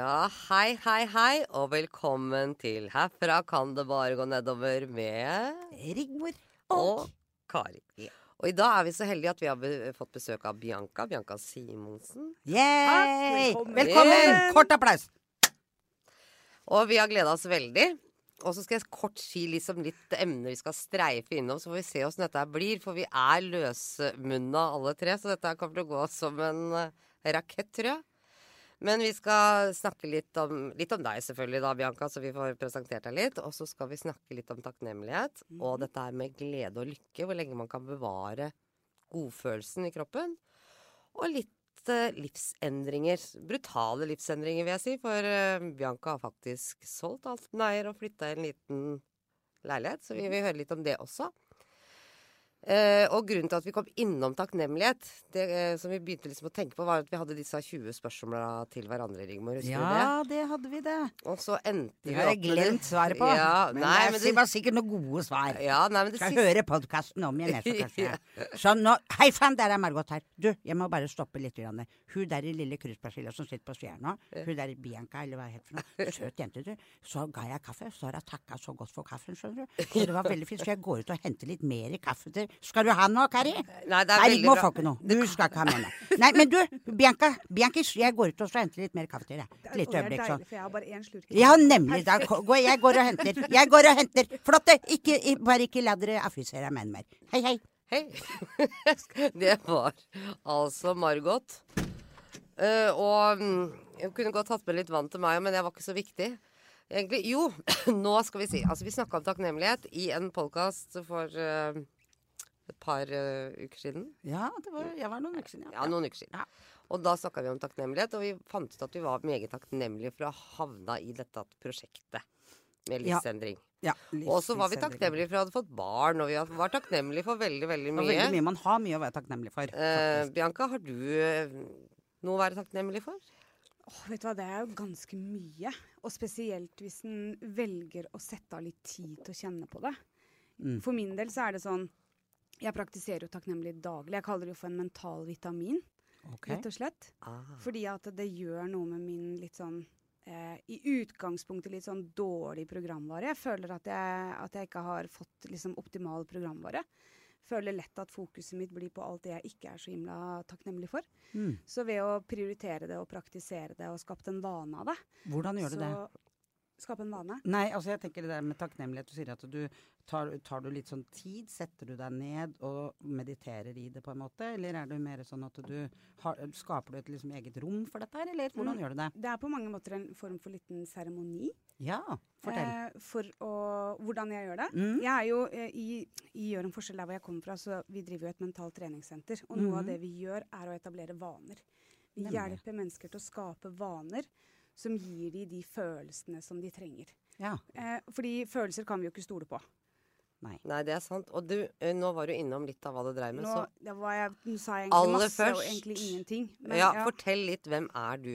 Ja, hei, hei, hei, og velkommen til Herfra kan det bare gå nedover med Rigmor og Kari. Og i dag er vi så heldige at vi har be fått besøk av Bianca. Bianca Simonsen. Yay! Velkommen. Velkommen! Kort applaus. Og vi har gleda oss veldig. Og så skal jeg kort si liksom litt emner vi skal streife innom, så får vi se åssen dette blir. For vi er løsmunna alle tre, så dette kommer til å gå som en uh, rakett, tror jeg. Men vi skal snakke litt om, litt om deg selvfølgelig da, Bianca, så vi får presentert deg litt. Og så skal vi snakke litt om takknemlighet og dette her med glede og lykke. Hvor lenge man kan bevare godfølelsen i kroppen. Og litt uh, livsendringer. Brutale livsendringer, vil jeg si. For uh, Bianca har faktisk solgt alt den eier og flytta i en liten leilighet. Så vi vil høre litt om det også. Eh, og grunnen til at vi kom innom takknemlighet, det eh, som vi begynte liksom å tenke på, var at vi hadde disse 20 spørsmåla til hverandre, Rigmor. Husker du det? Ja, det hadde vi det. Og så endte vi opp med glemt svaret på. Ja, men nei, men det var sikkert noen gode svar. ja, nei, men det Skal siste høre podkasten om igjen, så kanskje. Så nå Hei sann, der er Margot her. Du, jeg må bare stoppe litt. Grann. Hun der i lille krysspersilla som sitter på sida nå, hun der i Bianca, eller hva heter for noe, søt jente, du. Så ga jeg kaffe, så har hun takka så godt for kaffen, skjønner du. Så det var veldig fint. Så jeg går ut og henter litt mer kaffe til Skal du ha noe, Kari? Nei, det er Nei, veldig bra. få ikke noe. Du skal ikke ha med noe. Nei, men du, Bianca, Biankis, jeg går ut og så henter litt mer kaffe til deg. Et lite øyeblikk, sånn. jeg har bare én slurk. Ja, nemlig. Da går jeg går og henter. Jeg går og henter. Flott, det. Ikke, bare ikke la dere affisere meg mer. Hei, hei. Hei. det var altså Margot. Uh, og hun jeg kunne godt tatt med litt vann til meg, men det var ikke så viktig. Egentlig, jo, nå skal vi si Altså, vi snakka om takknemlighet i en podkast for eh, et par uh, uker siden. Ja, det var, jeg var noen uker siden. Ja, noen uker siden. Ja. Og da snakka vi om takknemlighet, og vi fant ut at vi var meget takknemlige for å ha havna i dette prosjektet med Ja. livsendring. Ja, Og så var vi takknemlige for at vi hadde fått barn, og vi var takknemlige for veldig, veldig mye. Og veldig mye. Man har mye å være takknemlig for. Eh. Bianca, har du eh, noe å være takknemlig for? Oh, vet du hva, Det er jo ganske mye. Og spesielt hvis en velger å sette av litt tid til å kjenne på det. Mm. For min del så er det sånn Jeg praktiserer jo takknemlighet daglig. Jeg kaller det jo for en mental vitamin, okay. rett og slett. Ah. Fordi at det gjør noe med min litt sånn eh, I utgangspunktet litt sånn dårlig programvare. Jeg føler at jeg, at jeg ikke har fått liksom optimal programvare. Føler lett at fokuset mitt blir på alt det jeg ikke er så himla takknemlig for. Mm. Så ved å prioritere det og praktisere det og skapt en vane av det, Hvordan gjør du det? Skape en vane. Nei, altså jeg tenker det der med takknemlighet. Du sier at du tar, tar du litt sånn tid, setter du deg ned og mediterer i det på en måte? Eller er du mer sånn at du har, skaper du et liksom eget rom for dette her, eller hvordan Mm. gjør du det? Det er på mange måter en form for liten seremoni. Ja, fortell. Eh, for å, hvordan jeg gjør det. Mm. Jeg er jo eh, i, i Gjør en forskjell der hvor jeg kommer fra, så vi driver jo et mentalt treningssenter. Og noe av Mhm. det vi gjør, er å etablere vaner. Vi Nemlig. hjelper mennesker til å skape vaner som gir dem de følelsene som de trenger. Ja. Eh, fordi følelser kan vi jo ikke stole på. Nei. Nei, det er sant. Og du, eh, nå var du innom litt av hva det dreier med, Nå, så var jeg, nå sa jeg egentlig Aller masse og egentlig ingenting. Men, ja, fortell litt. Hvem er du?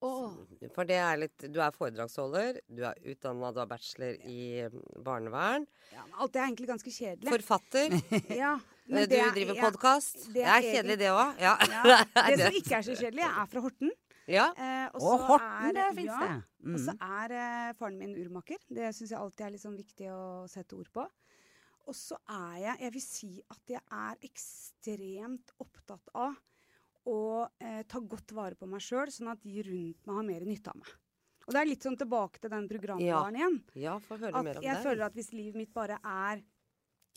Oh. For det er litt Du er foredragsholder, du er utdanna, du har bachelor i eh, barnevern. Ja, men alt det er egentlig ganske kjedelig. Forfatter. ja, men du det er- driver ja, podkast. det er kjedelig, det òg. Ja. Ja, Er det som ikke er så kjedelig, jeg er fra Horten. Ja. Eh, og Og Horten, det er- det fint ja, sted. Og så Mm. er eh, faren min urmaker. Det syns jeg alltid er litt sånn viktig å sette ord på. Og så er jeg Jeg vil si at jeg er ekstremt opptatt av å eh, ta godt vare på meg sjøl, sånn at de rundt meg har mer nytte av meg. Og det er litt sånn tilbake til den programvaren igjen. ja, få høre At mer om jeg det. føler at hvis livet mitt bare er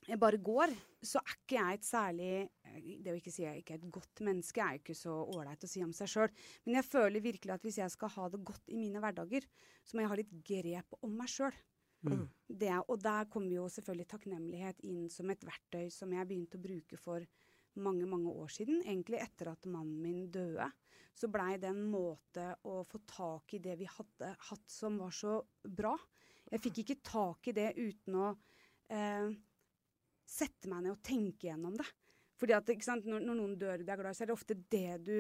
jeg bare går, så er ikke jeg et særlig Det å ikke si jeg ikke er et godt menneske, er jo ikke så ålreit å si om seg sjøl. Men jeg føler virkelig at hvis jeg skal ha det godt i mine hverdager, så må jeg ha litt grep om meg sjøl. Mm. Og der kommer jo selvfølgelig takknemlighet inn som et verktøy som jeg begynte å bruke for mange, mange år siden. Egentlig etter at mannen min døde. Så blei det en måte å få tak i det vi hadde hatt som var så bra. Jeg fikk ikke tak i det uten å eh, sette meg ned og tenke gjennom det. Fordi at, ikke sant, når, når noen dør du er glad så er det ofte det du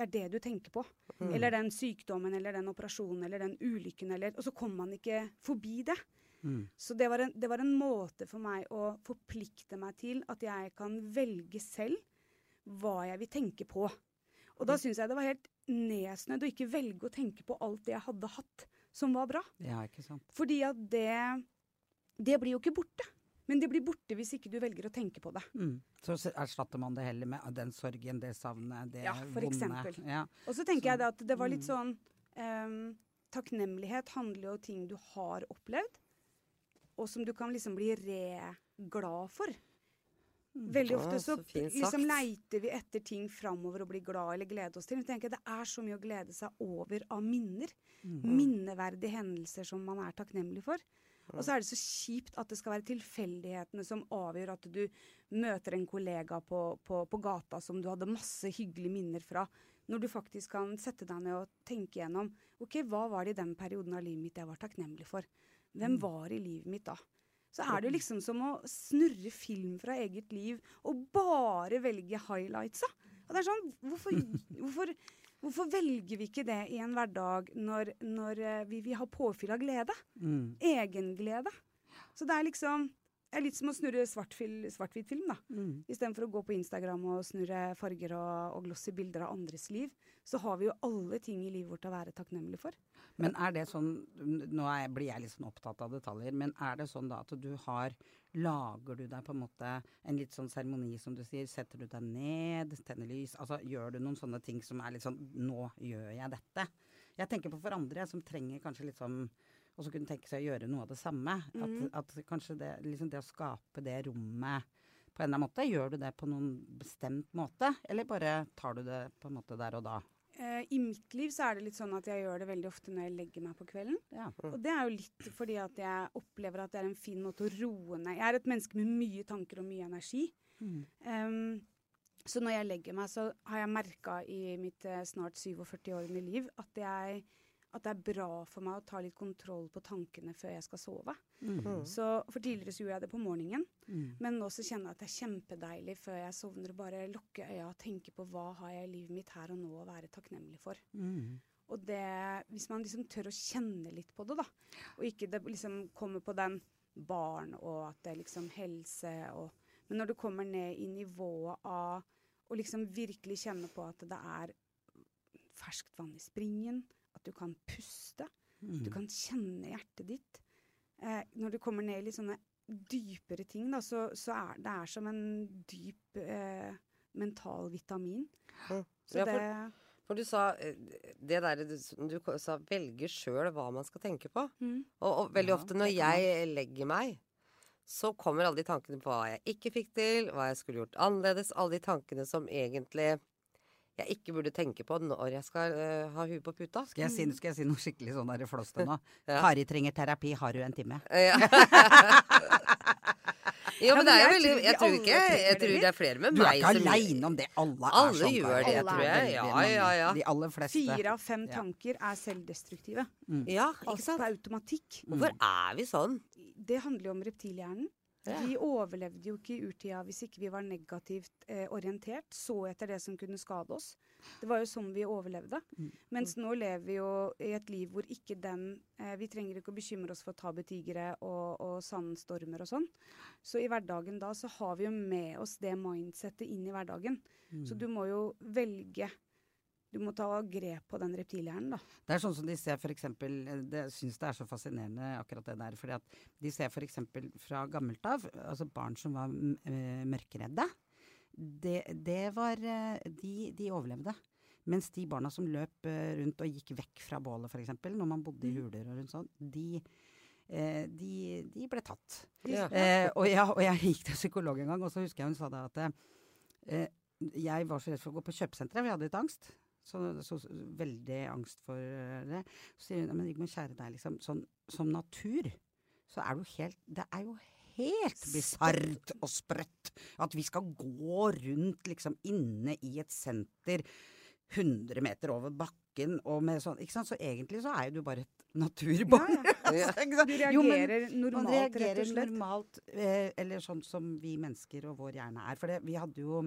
det er det du tenker på. Mm. Eller den sykdommen, eller den operasjonen, eller den ulykken, eller Og så kommer man ikke forbi det. Mm. Så det var, en, det var en måte for meg å forplikte meg til at jeg kan velge selv hva jeg vil tenke på. Og da syns jeg det var helt nedsnødd å ikke velge å tenke på alt det jeg hadde hatt som var bra. Ja, ikke sant. Fordi at det Det blir jo ikke borte. Men det blir borte hvis ikke du velger å tenke på det. Mm. Så erstatter man det heller med den sorgen, det savnet, det Ja, for vonde. eksempel. Ja. Og så tenker Så- jeg det at det var litt mm. sånn um, Takknemlighet handler jo om ting du har opplevd, og som du kan liksom bli re-glad for. Veldig ofte så, så liksom leiter vi etter ting framover og blir glad eller glede oss til. Men tenker jeg Det er så mye å glede seg over av minner. Mm. Minneverdige hendelser som man er takknemlig for. Og så er det så kjipt at det skal være tilfeldighetene som avgjør at du møter en kollega på, på, på gata som du hadde masse hyggelige minner fra. Når du faktisk kan sette deg ned og tenke gjennom ok, hva var det i den perioden av livet mitt jeg var takknemlig for. Hvem var i livet mitt da? Så er det liksom som å snurre film fra eget liv og bare velge highlightsa. Og det er sånn, hvorfor, hvorfor, hvorfor velger vi ikke det i en hverdag når, når vi, vi har ha påfyll av glede? Mm. Egenglede. Så det er liksom det er litt som å snurre svart-hvit svart film, da. Mm. Istedenfor å gå på Instagram og snurre farger og, og glossy bilder av andres liv, så har vi jo alle ting i livet vårt å være takknemlige for. Men er det sånn Nå er, blir jeg litt sånn opptatt av detaljer, men er det sånn da at du har Lager du deg på en måte en litt sånn seremoni, som du sier? Setter du deg ned, tenner lys? Altså gjør du noen sånne ting som er litt sånn Nå gjør jeg dette. Jeg tenker på for andre som trenger kanskje litt sånn og så kunne tenke seg å gjøre noe av det samme. At, at kanskje det, liksom det å skape det rommet på en eller annen måte, gjør du det på noen bestemt måte? Eller bare tar du det på en måte der og da? Eh, I mitt liv så er det litt sånn at jeg gjør det veldig ofte når jeg legger meg på kvelden. Ja. Og det er jo litt fordi at jeg opplever at det er en fin måte å roe ned Jeg er et menneske med mye tanker og mye energi. Mm. Um, så når jeg legger meg, så har jeg merka i mitt eh, snart 47 årende liv at, jeg, at det er bra for meg å ta litt kontroll på tankene før jeg skal sove. Mm. Så, for tidligere så gjorde jeg det på morgenen, Mm. men nå så kjenner jeg at det er kjempedeilig før jeg sovner å bare lukke øya og tenke på hva har jeg i livet mitt her og nå å være takknemlig for. Mm. Og det, hvis man liksom tør å kjenne litt på det, da, og ikke det liksom kommer på den barn og at det er liksom helse og Men når du kommer ned i nivået av å liksom virkelig kjenne på at det er ferskt vann i springen, at du kan puste, Mm. du kan kjenne hjertet ditt eh, Når du kommer ned i litt sånne dypere ting, da, så, så er det er som en dyp eh, mental vitamin. Mm. Så Ja, det for- For du sa eh, det derre du, du sa velge sjøl hva man skal tenke på. mm. Og, og veldig Ja, ofte når jeg legger meg, så kommer alle de tankene på hva jeg ikke fikk til, hva jeg skulle gjort annerledes. Alle de tankene som egentlig jeg ikke burde tenke på når jeg skal uh, ha huet på puta. Skal jeg, si, skal jeg si noe skikkelig sånn der flåste nå? Ja. Kari trenger terapi, har du en time? Ja. jo, men men det er jo jeg veldig tror Jeg tror ikke Jeg tror det er flere med meg Du er ikke som aleine om det. Alle er Alle sånn. gjør det, Alle tror er jeg. Ja, ja, ja. De aller fleste. Fire av fem tanker er selvdestruktive. Ja, ikke Alt på er automatikk. Hvorfor er vi sånn? Det handler jo om reptilhjernen. Ja. Vi overlevde jo ikke i urtida hvis ikke vi var negativt eh, orientert, så etter det som kunne skade oss. Det var jo sånn vi overlevde. Mm. Mens nå lever vi jo i et liv hvor ikke den eh, Vi trenger ikke å bekymre oss for tabutigre og, og sandstormer og sånn. Så i hverdagen da så har vi jo med oss det mindsettet inn i hverdagen. Mm. Så du må jo velge. Du må ta grep på den reptilhjernen, da. Det er sånn som de ser eh, det syns det er så fascinerende akkurat det der. fordi at de ser eksempel fra gammelt av, altså barn som var eh, mørkeredde, det, det var eh, de, de overlevde. Mens de barna som løp eh, rundt og gikk vekk fra bålet f.eks., når man bodde i huler og rundt sånn, de, de, de ble tatt. Ja. Eh, og, jeg, og jeg gikk til psykolog en gang, og så husker jeg hun sa det at eh, jeg var så redd for å gå på kjøpesenteret, for jeg hadde litt angst. Så, så, så veldig angst for eh, det. Så sier hun men Rigmor, kjære deg, liksom, sånn, som natur så er du helt Det er jo helt bisart og sprøtt at vi skal gå rundt liksom inne i et senter 100 meter over bakken og med sånn Ikke sant. Så egentlig så er jo du bare et naturbarn. Ja. ja. Du Jo, men- reagerer man normalt, rett og slett. normalt, eh, eller sånn som vi mennesker og vår hjerne er. For det, vi hadde jo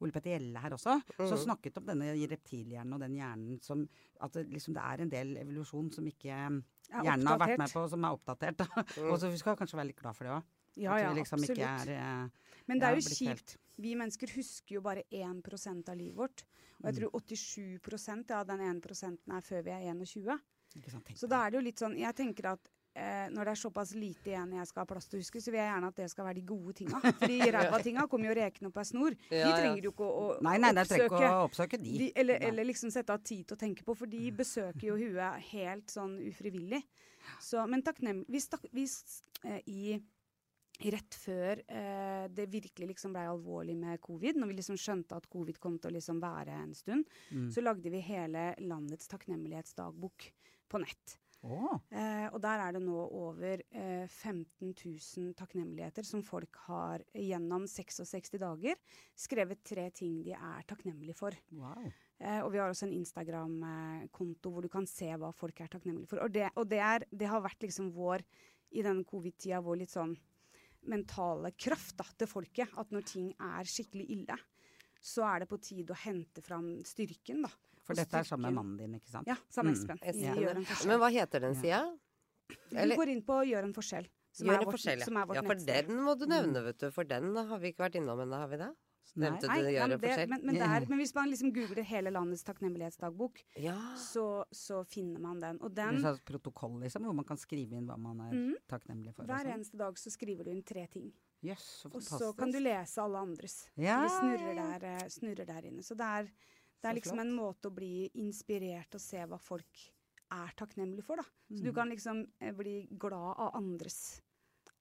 Ole Petter Gjelle her også, som Mhm. snakket om denne reptilhjernen og den hjernen som At liksom, det er en del evolusjon som ikke Er hjernen har vært med på, som er oppdatert. Mm. Og så vi skal kanskje være litt glad for det òg. Ja, ja, liksom absolutt. er eh, Men det er jo kjipt. Vi mennesker husker jo bare 1% av livet vårt. Og jeg Mm. tror 87% av den 1% er før vi er 21. ikke sant, tenk Så da er det jo litt sånn Jeg tenker at eh, når det er såpass lite igjen jeg skal ha plass til å huske, så vil jeg gjerne at det skal være de gode tinga. For de ræva tinga kommer jo rekende opp ei snor. De trenger du ikke å, å Nei, nei, ikke oppsøke. å oppsøke de. De, eller, Nei. eller liksom sette av tid til å tenke på, for de besøker jo huet helt sånn ufrivillig. Så, men takknemlig Hvis, tak, hvis eh, i Rett før eh, det virkelig liksom blei alvorlig med covid, når vi liksom skjønte at covid kom til å liksom være en stund, Mm. så lagde vi hele landets takknemlighetsdagbok på nett. Å, Eh, og der er det nå over eh, 15 000 takknemligheter som folk har gjennom 66 dager skrevet tre ting de er takknemlige for. wow. Eh, og vi har også en Instagram-konto hvor du kan se hva folk er takknemlige for. Og det, og det, er, det har vært liksom vår, i denne covid-tida, vår litt sånn mentale kraft da, til folket. At når ting er skikkelig ille, så er det på tide å hente fram styrken, da. For dette er sammen med mannen din, ikke sant? Ja, sammen med Mm. Ja. Gjør en. Men hva heter den Ja. sida? Du går inn på Gjør en forskjell. Som Gjør er en vårt, forskjell, som er vårt ja. For nettsted. den må du nevne, vet du. For den har vi ikke vært innom ennå, har vi det? Nei. Nevnte Nei, du nei, Gjør men, en forskjell? men, men, der, men hvis man liksom googler hele landets takknemlighetsdagbok, Ja. så, så finner man den. Og Det den, en protokoll, liksom, hvor man kan skrive inn hva man er mm. takknemlig for. hver sånn. eneste dag så skriver du inn tre ting. Yes, så Og så kan du lese alle andres. Ja, Vi snurrer ja, ja. der, eh, snurrer der inne. Så det er, det er liksom en måte å bli inspirert og se hva folk er takknemlige for, da. Så du Mhm. kan liksom eh, bli glad av andres,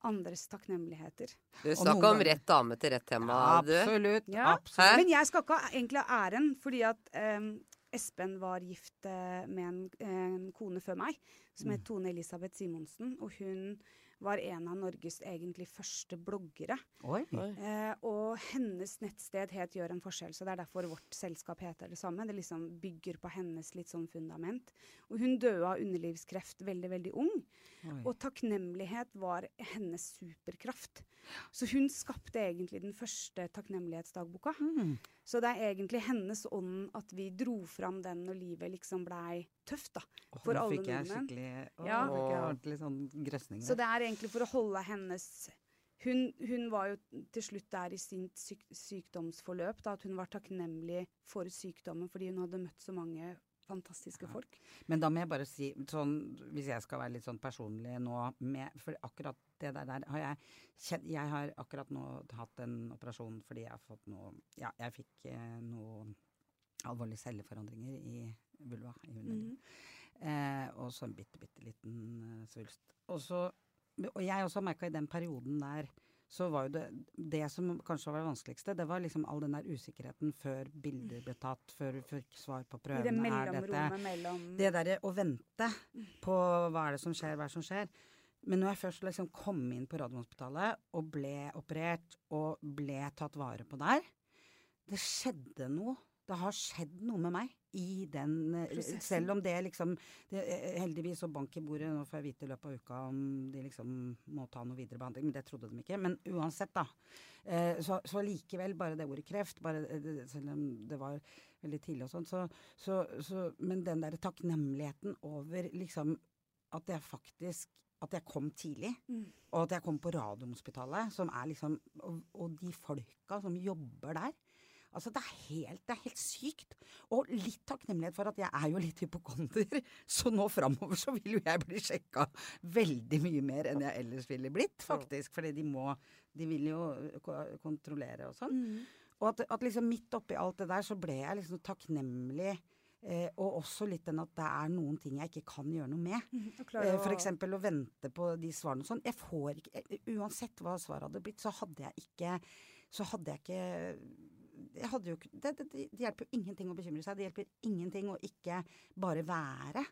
andres takknemligheter. Du snakk om rett dame til rett tema, du. Absolutt. Ja. absolutt. Men jeg skal ikke egentlig ha æren, fordi at em, Espen var gift eh, med en, en kone før meg, som Mm. het Tone Elisabeth Simonsen. Og hun var en av Norges egentlig første bloggere. Oi. Oi. Eh, og hennes nettsted het Gjør en forskjell, så det er derfor vårt selskap heter det samme. Det liksom bygger på hennes litt sånn fundament. Og hun døde av underlivskreft veldig, veldig ung. Oi. Og takknemlighet var hennes superkraft. Så hun skapte egentlig den første takknemlighetsdagboka. Mm. Så det er egentlig hennes ånd at vi dro fram den når livet liksom blei tøft, da. Oh, For nå fikk jeg skikkelig Å, Ja. nå ordentlig sånn grøsninger. Så det er egentlig for å holde hennes hun, hun var jo til slutt der i sin syk, sykdomsforløp, da, at hun var takknemlig for sykdommen fordi hun hadde møtt så mange fantastiske folk. Men da må jeg bare si, sånn, hvis jeg skal være litt sånn personlig nå med, For akkurat det der, der har jeg kjent Jeg har akkurat nå hatt en operasjon fordi jeg har fått noe Ja, jeg fikk eh, noe alvorlige celleforandringer i vulva, i. Mhm. Eh, og så en bitte, bitte liten eh, svulst. Og, så, og jeg også merka i den perioden der så var jo det Det som kanskje var det vanskeligste, det var liksom all den der usikkerheten før bilder ble tatt, før du fikk svar på I det prøvene. Er dette mellomrommet mellom det derre å vente på hva er det som skjer, hva er det som skjer. Men når jeg først liksom kom inn på Radiumhospitalet og ble operert og ble tatt vare på der, det skjedde noe. Det har skjedd noe med meg i den eh, Prosessen. Selv om det liksom det, eh, Heldigvis så bank i bordet, nå får jeg vite i løpet av uka om de liksom må ta noe videre behandling, men det trodde de ikke. Men uansett, da. Eh, så, så likevel, bare det ordet kreft, bare, eh, selv om det var veldig tidlig og sånn, så, så, så Men den derre takknemligheten over liksom at jeg faktisk at jeg kom tidlig, Mm. og at jeg kom på Radiumhospitalet, som er liksom og, og de folka som jobber der. Altså, det er, helt, det er helt sykt. Og litt takknemlighet for at jeg er jo litt hypokonder. Så nå framover så vil jo jeg bli sjekka veldig mye mer enn jeg ellers ville blitt, faktisk. Fordi de må De vil jo kontrollere og sånn. Mm. Og at, at liksom midt oppi alt det der, så ble jeg liksom takknemlig. Eh, og også litt den at det er noen ting jeg ikke kan gjøre noe med. Klare Eh, F.eks. Å vente på de svarene og sånn. Jeg får ikke eh, Uansett hva svaret hadde blitt, så hadde jeg ikke Så hadde jeg ikke jo det, det, det det hjelper jo ingenting å bekymre seg. Det hjelper ingenting å ikke bare være.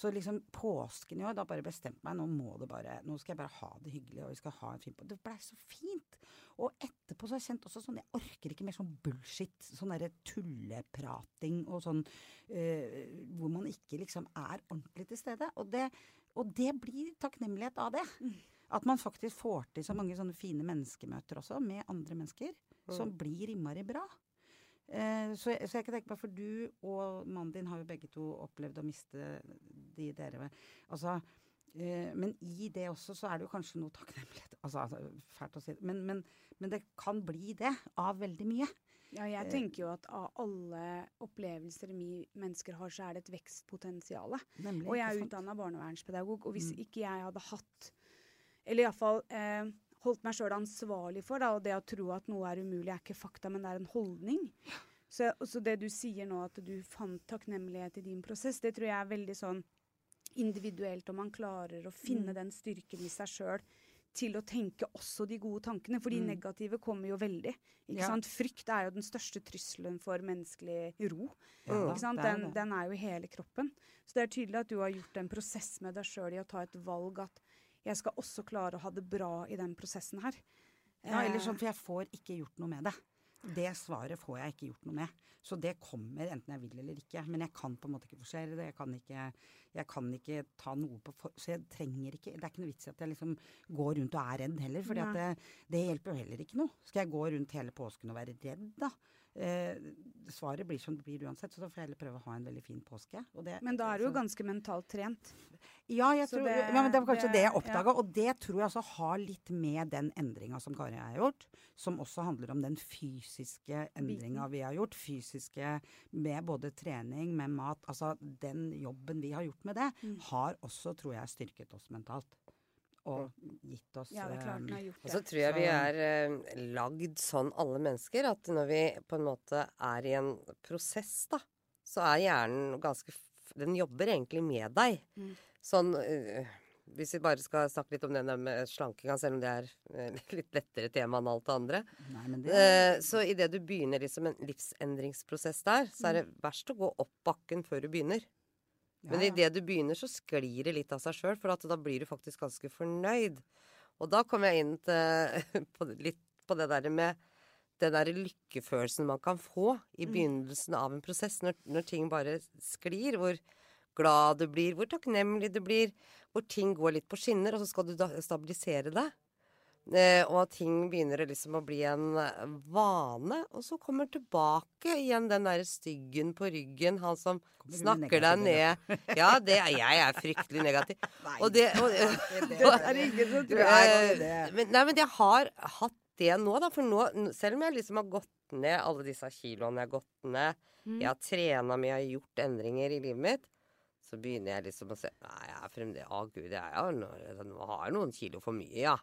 Så liksom påsken i år, da bare bestemte meg, nå må det bare Nå skal jeg bare ha det hyggelig, og vi skal ha en fin på Det blei så fint. Og etterpå så har jeg kjent også sånn Jeg orker ikke mer sånn bullshit. Sånn derre tulleprating og sånn øh, hvor man ikke liksom er ordentlig til stede. Og det, og det blir takknemlighet av det. At man faktisk får til så mange sånne fine menneskemøter også, med andre mennesker, som blir innmari bra. Eh, så, så jeg kan tenke meg, for du og mannen din har jo begge to opplevd å miste de dere Altså, Eh, men i det også så er det jo kanskje noe takknemlighet. Altså, altså fælt å si det. Men, men, men det kan bli det av veldig mye. Ja, jeg Eh. tenker jo at av alle opplevelser vi mennesker har, så er det et vekstpotensial. Og jeg er utdanna barnevernspedagog, og hvis Mm. ikke jeg hadde hatt Eller iallfall eh, holdt meg sjøl ansvarlig for, da, og det å tro at noe er umulig, er ikke fakta, men det er en holdning. Så, så det du sier nå, at du fant takknemlighet i din prosess, det tror jeg er veldig sånn individuelt, om man klarer å finne Mm. den styrken i seg sjøl til å tenke også de gode tankene. For de Mm. negative kommer jo veldig. Ikke Ja. sant? Frykt er jo den største trusselen for menneskelig ro. Ja Den, den er jo i hele kroppen. Så det er tydelig at du har gjort en prosess med deg sjøl i å ta et valg at jeg skal også klare å ha det bra i den prosessen her. Ja, eller Eh, sånn, for jeg får ikke gjort noe med det. Det svaret får jeg ikke gjort noe med. Så det kommer enten jeg vil eller ikke. Men jeg kan på en måte ikke forsere det. Jeg kan ikke, jeg kan ikke ta noe på for... Så jeg trenger ikke Det er ikke noe vits i at jeg liksom går rundt og er redd heller. For det, det hjelper jo heller ikke noe. Skal jeg gå rundt hele påsken og være redd, da? Eh, svaret blir som det blir uansett, så da får jeg heller prøve å ha en veldig fin påske. Det- Men da er du jo ganske mentalt trent. ja, jeg tror, det- ja, men det var kanskje det, det- jeg oppdaga. Og det tror jeg altså har litt med den endringa som Kari har gjort, som også handler om den fysiske endringa vi har gjort. Fysiske med både trening, med mat. Altså den jobben vi har gjort med det, Mm. har også, tror jeg, styrket oss mentalt. Og gitt oss Ja, det er klart den eh, har gjort Og så tror jeg vi er eh, lagd sånn, alle mennesker, at når vi på en måte er i en prosess, da, så er hjernen ganske Den jobber egentlig med deg. Mm. Sånn eh, Hvis vi bare skal snakke litt om det med slankinga, selv om det er eh, litt lettere tema enn alt det andre. Nei, men det Eh, så idet du begynner liksom en livsendringsprosess der, så er det verst å gå opp bakken før du begynner. Men ja. idet du begynner, så sklir det litt av seg sjøl, for at da blir du faktisk ganske fornøyd. Og da kommer jeg inn til, på, litt på det der med den der lykkefølelsen man kan få i Mm. begynnelsen av en prosess, når, når ting bare sklir. Hvor glad du blir, hvor takknemlig du blir, hvor ting går litt på skinner, og så skal du stabilisere det. Eh, og at ting begynner liksom å bli en eh, vane, og så kommer tilbake igjen den der styggen på ryggen, han som snakker deg ned. Ja, det er, jeg er fryktelig negativ. Nei, Og det, og, det er ingen som tror. jeg det. men, nei, men jeg har hatt det nå, da. For nå, selv om jeg liksom har gått ned alle disse kiloene jeg har gått ned, Mm. jeg har trena mye, jeg har gjort endringer i livet mitt, så begynner jeg liksom å se Nei, jeg er fremdeles Å, gud, jeg er nå har jeg noen kilo for mye, ja.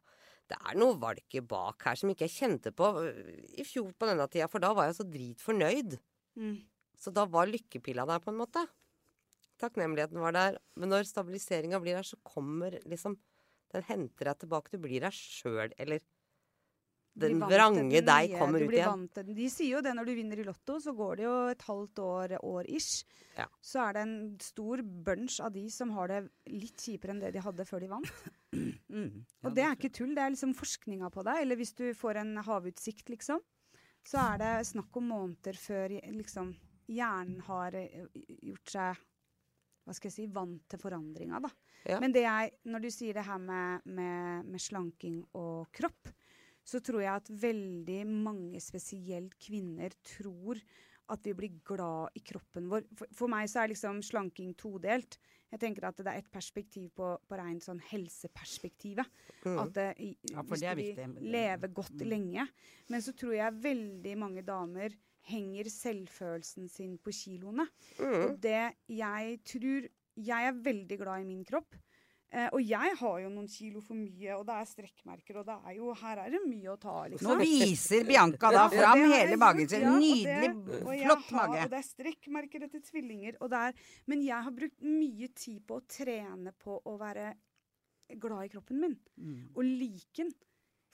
Det er noe valke bak her som ikke jeg kjente på øh, i fjor på denne tida, for da var jeg så dritfornøyd. Mm. Så da var lykkepilla der, på en måte. Takknemligheten var der. Men når stabiliseringa blir der, så kommer liksom Den henter deg tilbake. Du blir deg sjøl, eller Den vrange deg kommer ut igjen. De sier jo det når du vinner i Lotto, så går det jo et halvt år, år ish. Ja. Så er det en stor bunch av de som har det litt kjipere enn det de hadde før de vant. Mm. Og det er ikke tull, det er liksom forskninga på det. Eller hvis du får en havutsikt, liksom, så er det snakk om måneder før liksom hjernen har eh, gjort seg hva skal jeg si, vant til forandringa, da. Ja. Men det jeg, når du sier det her med, med, med slanking og kropp, så tror jeg at veldig mange, spesielt kvinner, tror at vi blir glad i kroppen vår. For, for meg så er liksom slanking todelt. Jeg tenker at det er et perspektiv på, på rent sånn helseperspektivet. Mm. At det, i, Ja, for hvis det er du vil viktig. godt Mm. lenge. Men så tror jeg veldig mange damer henger selvfølelsen sin på kiloene. Mm. Og det jeg tror Jeg er veldig glad i min kropp. Eh, og jeg har jo noen kilo for mye, og det er strekkmerker, og det er jo Her er det mye å ta av, Nå liksom. viser Bianca da fram ja, hele magen sin. ja, og Nydelig, det- og jeg flott mage. Og det er strekkmerker etter tvillinger. Og det er, men jeg har brukt mye tid på å trene på å være glad i kroppen min. Mm. Og like den.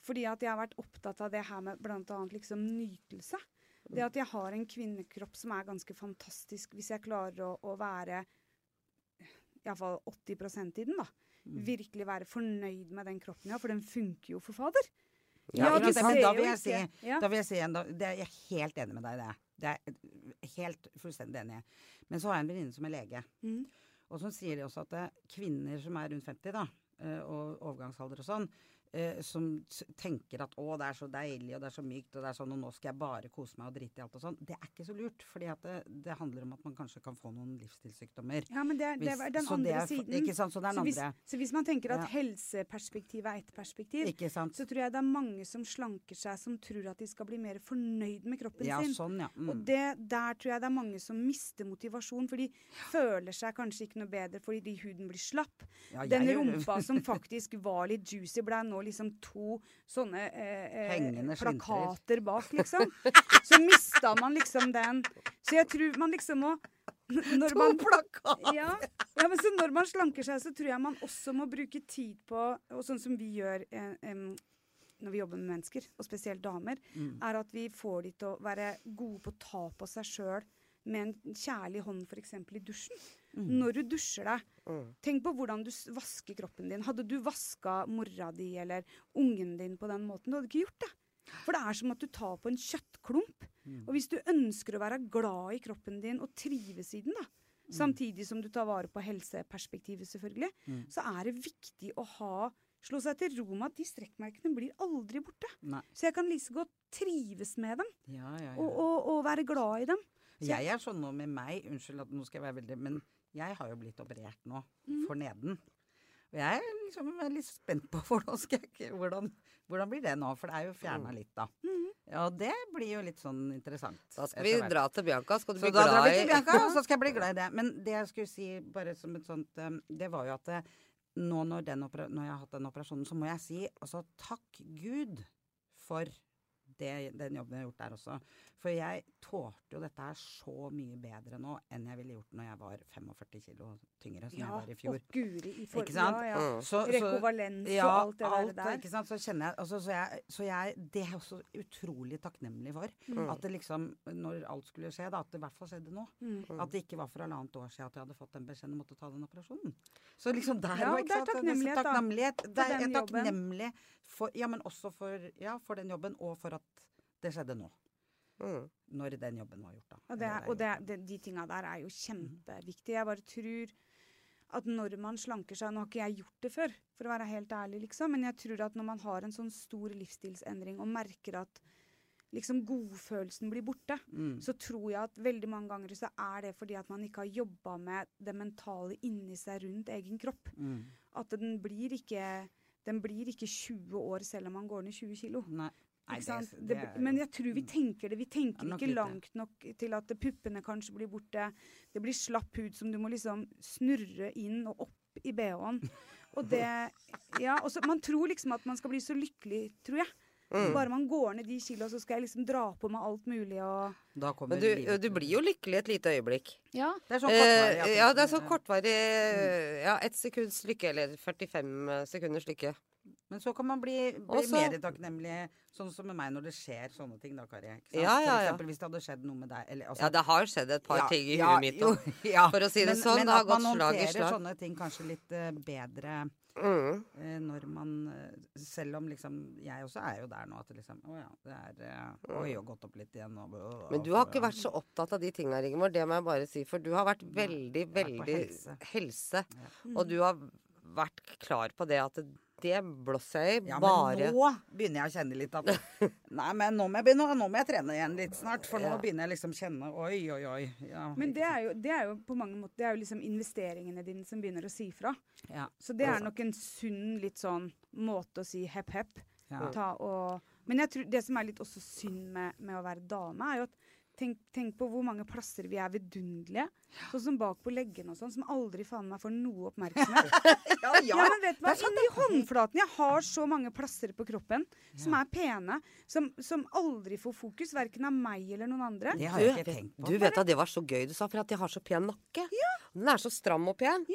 Fordi at jeg har vært opptatt av det her med bl.a. liksom nytelse. Det at jeg har en kvinnekropp som er ganske fantastisk, hvis jeg klarer å, å være iallfall 80 i den, da. Mm. Virkelig være fornøyd med den kroppen jeg har, for den funker jo for fader. Ja, Ja, men da vil jeg si Ja. Da vil jeg si en, da, det er jeg helt enig med deg i det. Det er helt fullstendig enig. Men så har jeg en venninne som er lege. Mm. Og så sier de også at det, kvinner som er rundt 50, da, eh, og overgangsalder og sånn, eh, som tenker at å, det er så deilig, og det er så mykt, og det er sånn, og nå skal jeg bare kose meg og drite i alt og sånn. Det er ikke så lurt, fordi at det, det handler om at man kanskje kan få noen livsstilssykdommer. Ja, men det er, det er den andre er siden. Ikke sant, så det er så, den hvis, andre. så hvis man tenker at Ja. helseperspektivet er ett perspektiv, Ikke sant. så tror jeg det er mange som slanker seg som tror at de skal bli mer fornøyd med kroppen Ja, sin. sånn, ja. Og Mm. det, der tror jeg det er mange som mister motivasjon, for de føler seg kanskje ikke noe bedre fordi huden blir slapp. Ja, Den rumpa som faktisk var litt juicy, ble nå liksom to sånne eh, eh, plakater bak, liksom. Så mista man liksom den. Så jeg tror man liksom må når man, plakater! ja, ja, men så når man slanker seg, så tror jeg man også må bruke tid på Og sånn som vi gjør eh, når vi jobber med mennesker, og spesielt damer, Mm. er at vi får de til å være gode på å ta på seg sjøl med en kjærlig hånd, f.eks. i dusjen. Mm. Når du dusjer deg, Mm. tenk på hvordan du vasker kroppen din. Hadde du vaska mora di eller ungen din på den måten, du hadde ikke gjort det. For det er som at du tar på en kjøttklump. Mm. Og hvis du ønsker å være glad i kroppen din og trives i den, da, samtidig som du tar vare på helseperspektivet, selvfølgelig, Mm. så er det viktig å ha Slå seg til ro med at de strekkmerkene blir aldri borte. Nei. Så jeg kan like godt trives med dem Ja, ja, ja. og, og, og være glad i dem. Så Jeg er sånn nå med meg, unnskyld at nå skal jeg være veldig Men jeg har jo blitt operert nå, mm. for neden. Og jeg er liksom litt spent på hvordan, hvordan, hvordan blir det nå, for det er jo fjerna Mm. litt, da. Mm. Ja, og det blir jo litt sånn interessant. Da skal vi dra til Bianca. Skal du Så bli da drar vi til Bianca, og så skal jeg bli glad i det. Men det jeg skulle si bare som et sånt um, Det var jo at det, nå når, når jeg har hatt den operasjonen, så må jeg si altså takk Gud for det, den jobben jeg har gjort der også. For jeg tålte jo dette her så mye bedre nå enn jeg ville gjort når jeg var 45 kilo tyngre, som jeg var i fjor. og guri i for, Ikke sant? Ja, ja. Mm. Så- så- Rekovalens ja, og alt det alt, der. Ikke sant? Så kjenner jeg altså, så, jeg så jeg Det er jeg også utrolig takknemlig for. Mm. At det liksom, når alt skulle skje, da, at det i hvert fall skjedde nå. Mm. At det ikke var for halvannet år siden at jeg hadde fått den beskjeden om å måtte ta den operasjonen. Så liksom der Ja, var ikke sant? takknemlighet, da, takknemlighet. Det er, er takknemlig for Ja, men også for, ja, for den jobben, og for at det skjedde nå. Mm. Når den jobben var gjort, da. Og, det, og det, det, de tinga der er jo kjempeviktige. Jeg bare tror at når man slanker seg Nå har ikke jeg gjort det før, for å være helt ærlig, liksom, men jeg tror at når man har en sånn stor livsstilsendring og merker at liksom godfølelsen blir borte, Mm. så tror jeg at veldig mange ganger så er det fordi at man ikke har jobba med det mentale inni seg rundt egen kropp. Mm. At den blir ikke den blir ikke 20 år selv om man går ned 20 kilo. Nei. Nei, Ikke sant? det, Det, men jeg tror vi Mm. tenker det. Vi tenker Ja, ikke langt nok til at puppene kanskje blir borte. Det blir slapp hud som du må liksom snurre inn og opp i bh-en. Og det Ja, og så Man tror liksom at man skal bli så lykkelig, tror jeg. Mm. Bare man går ned de kilo, så skal jeg liksom dra på meg alt mulig og Da Men du, du blir jo lykkelig et lite øyeblikk. Ja. Det er sånn kortvarig. Eh, ja, det er sånn så kortvarig Ja, ett sekunds lykke, eller 45 sekunders lykke. Men så kan man bli, bli Også, mer takknemlig, sånn som med meg når det skjer sånne ting, da, Kari. Sant? Ja, ja, For eksempel hvis det hadde skjedd noe med deg. Eller, altså, Ja, det har skjedd et par ja, ting i ja, huet mitt. òg. Ja. for å si det men, sånn, men det har gått slag i slag Men at man håndterer sånne ting kanskje litt uh, bedre mm. Uh, når man eh, Selv om liksom Jeg også er jo der nå at det liksom Å ja, det er uh, Oi, og gått opp litt igjen og Mm. Men du har ikke vært så opptatt av de tinga, Rigmor. Det må jeg bare si. For du har vært veldig, veldig helse. helse. Mm. Og du har vært klar på det at det blåser jeg i ja, bare men nå begynner jeg å kjenne litt at Nei, men nå må jeg, begynne, nå må jeg trene igjen litt snart. For nå Ja. begynner jeg liksom å kjenne Oi, oi, oi. Ja, Men det er, jo, det er jo på mange måter Det er jo liksom investeringene dine som begynner å si fra. ja, Så det er nok en sunn litt sånn måte å si hepp, hepp. ja. Ta og, men jeg tror det som er litt også synd med, med å være dame, er jo at tenk, tenk på hvor mange plasser vi er vidunderlige. Sånn som bak på leggene og sånn, som aldri faen meg får noe oppmerksomhet. ja, Ja, ja, men vet du hva? Inni håndflaten Jeg har så mange plasser på kroppen som er pene, som, som aldri får fokus, verken av meg eller noen andre. Det har jeg ikke tenkt på. Du vet at det var så gøy du sa, for at jeg har så pen nakke. Ja. Den er så stram og pen.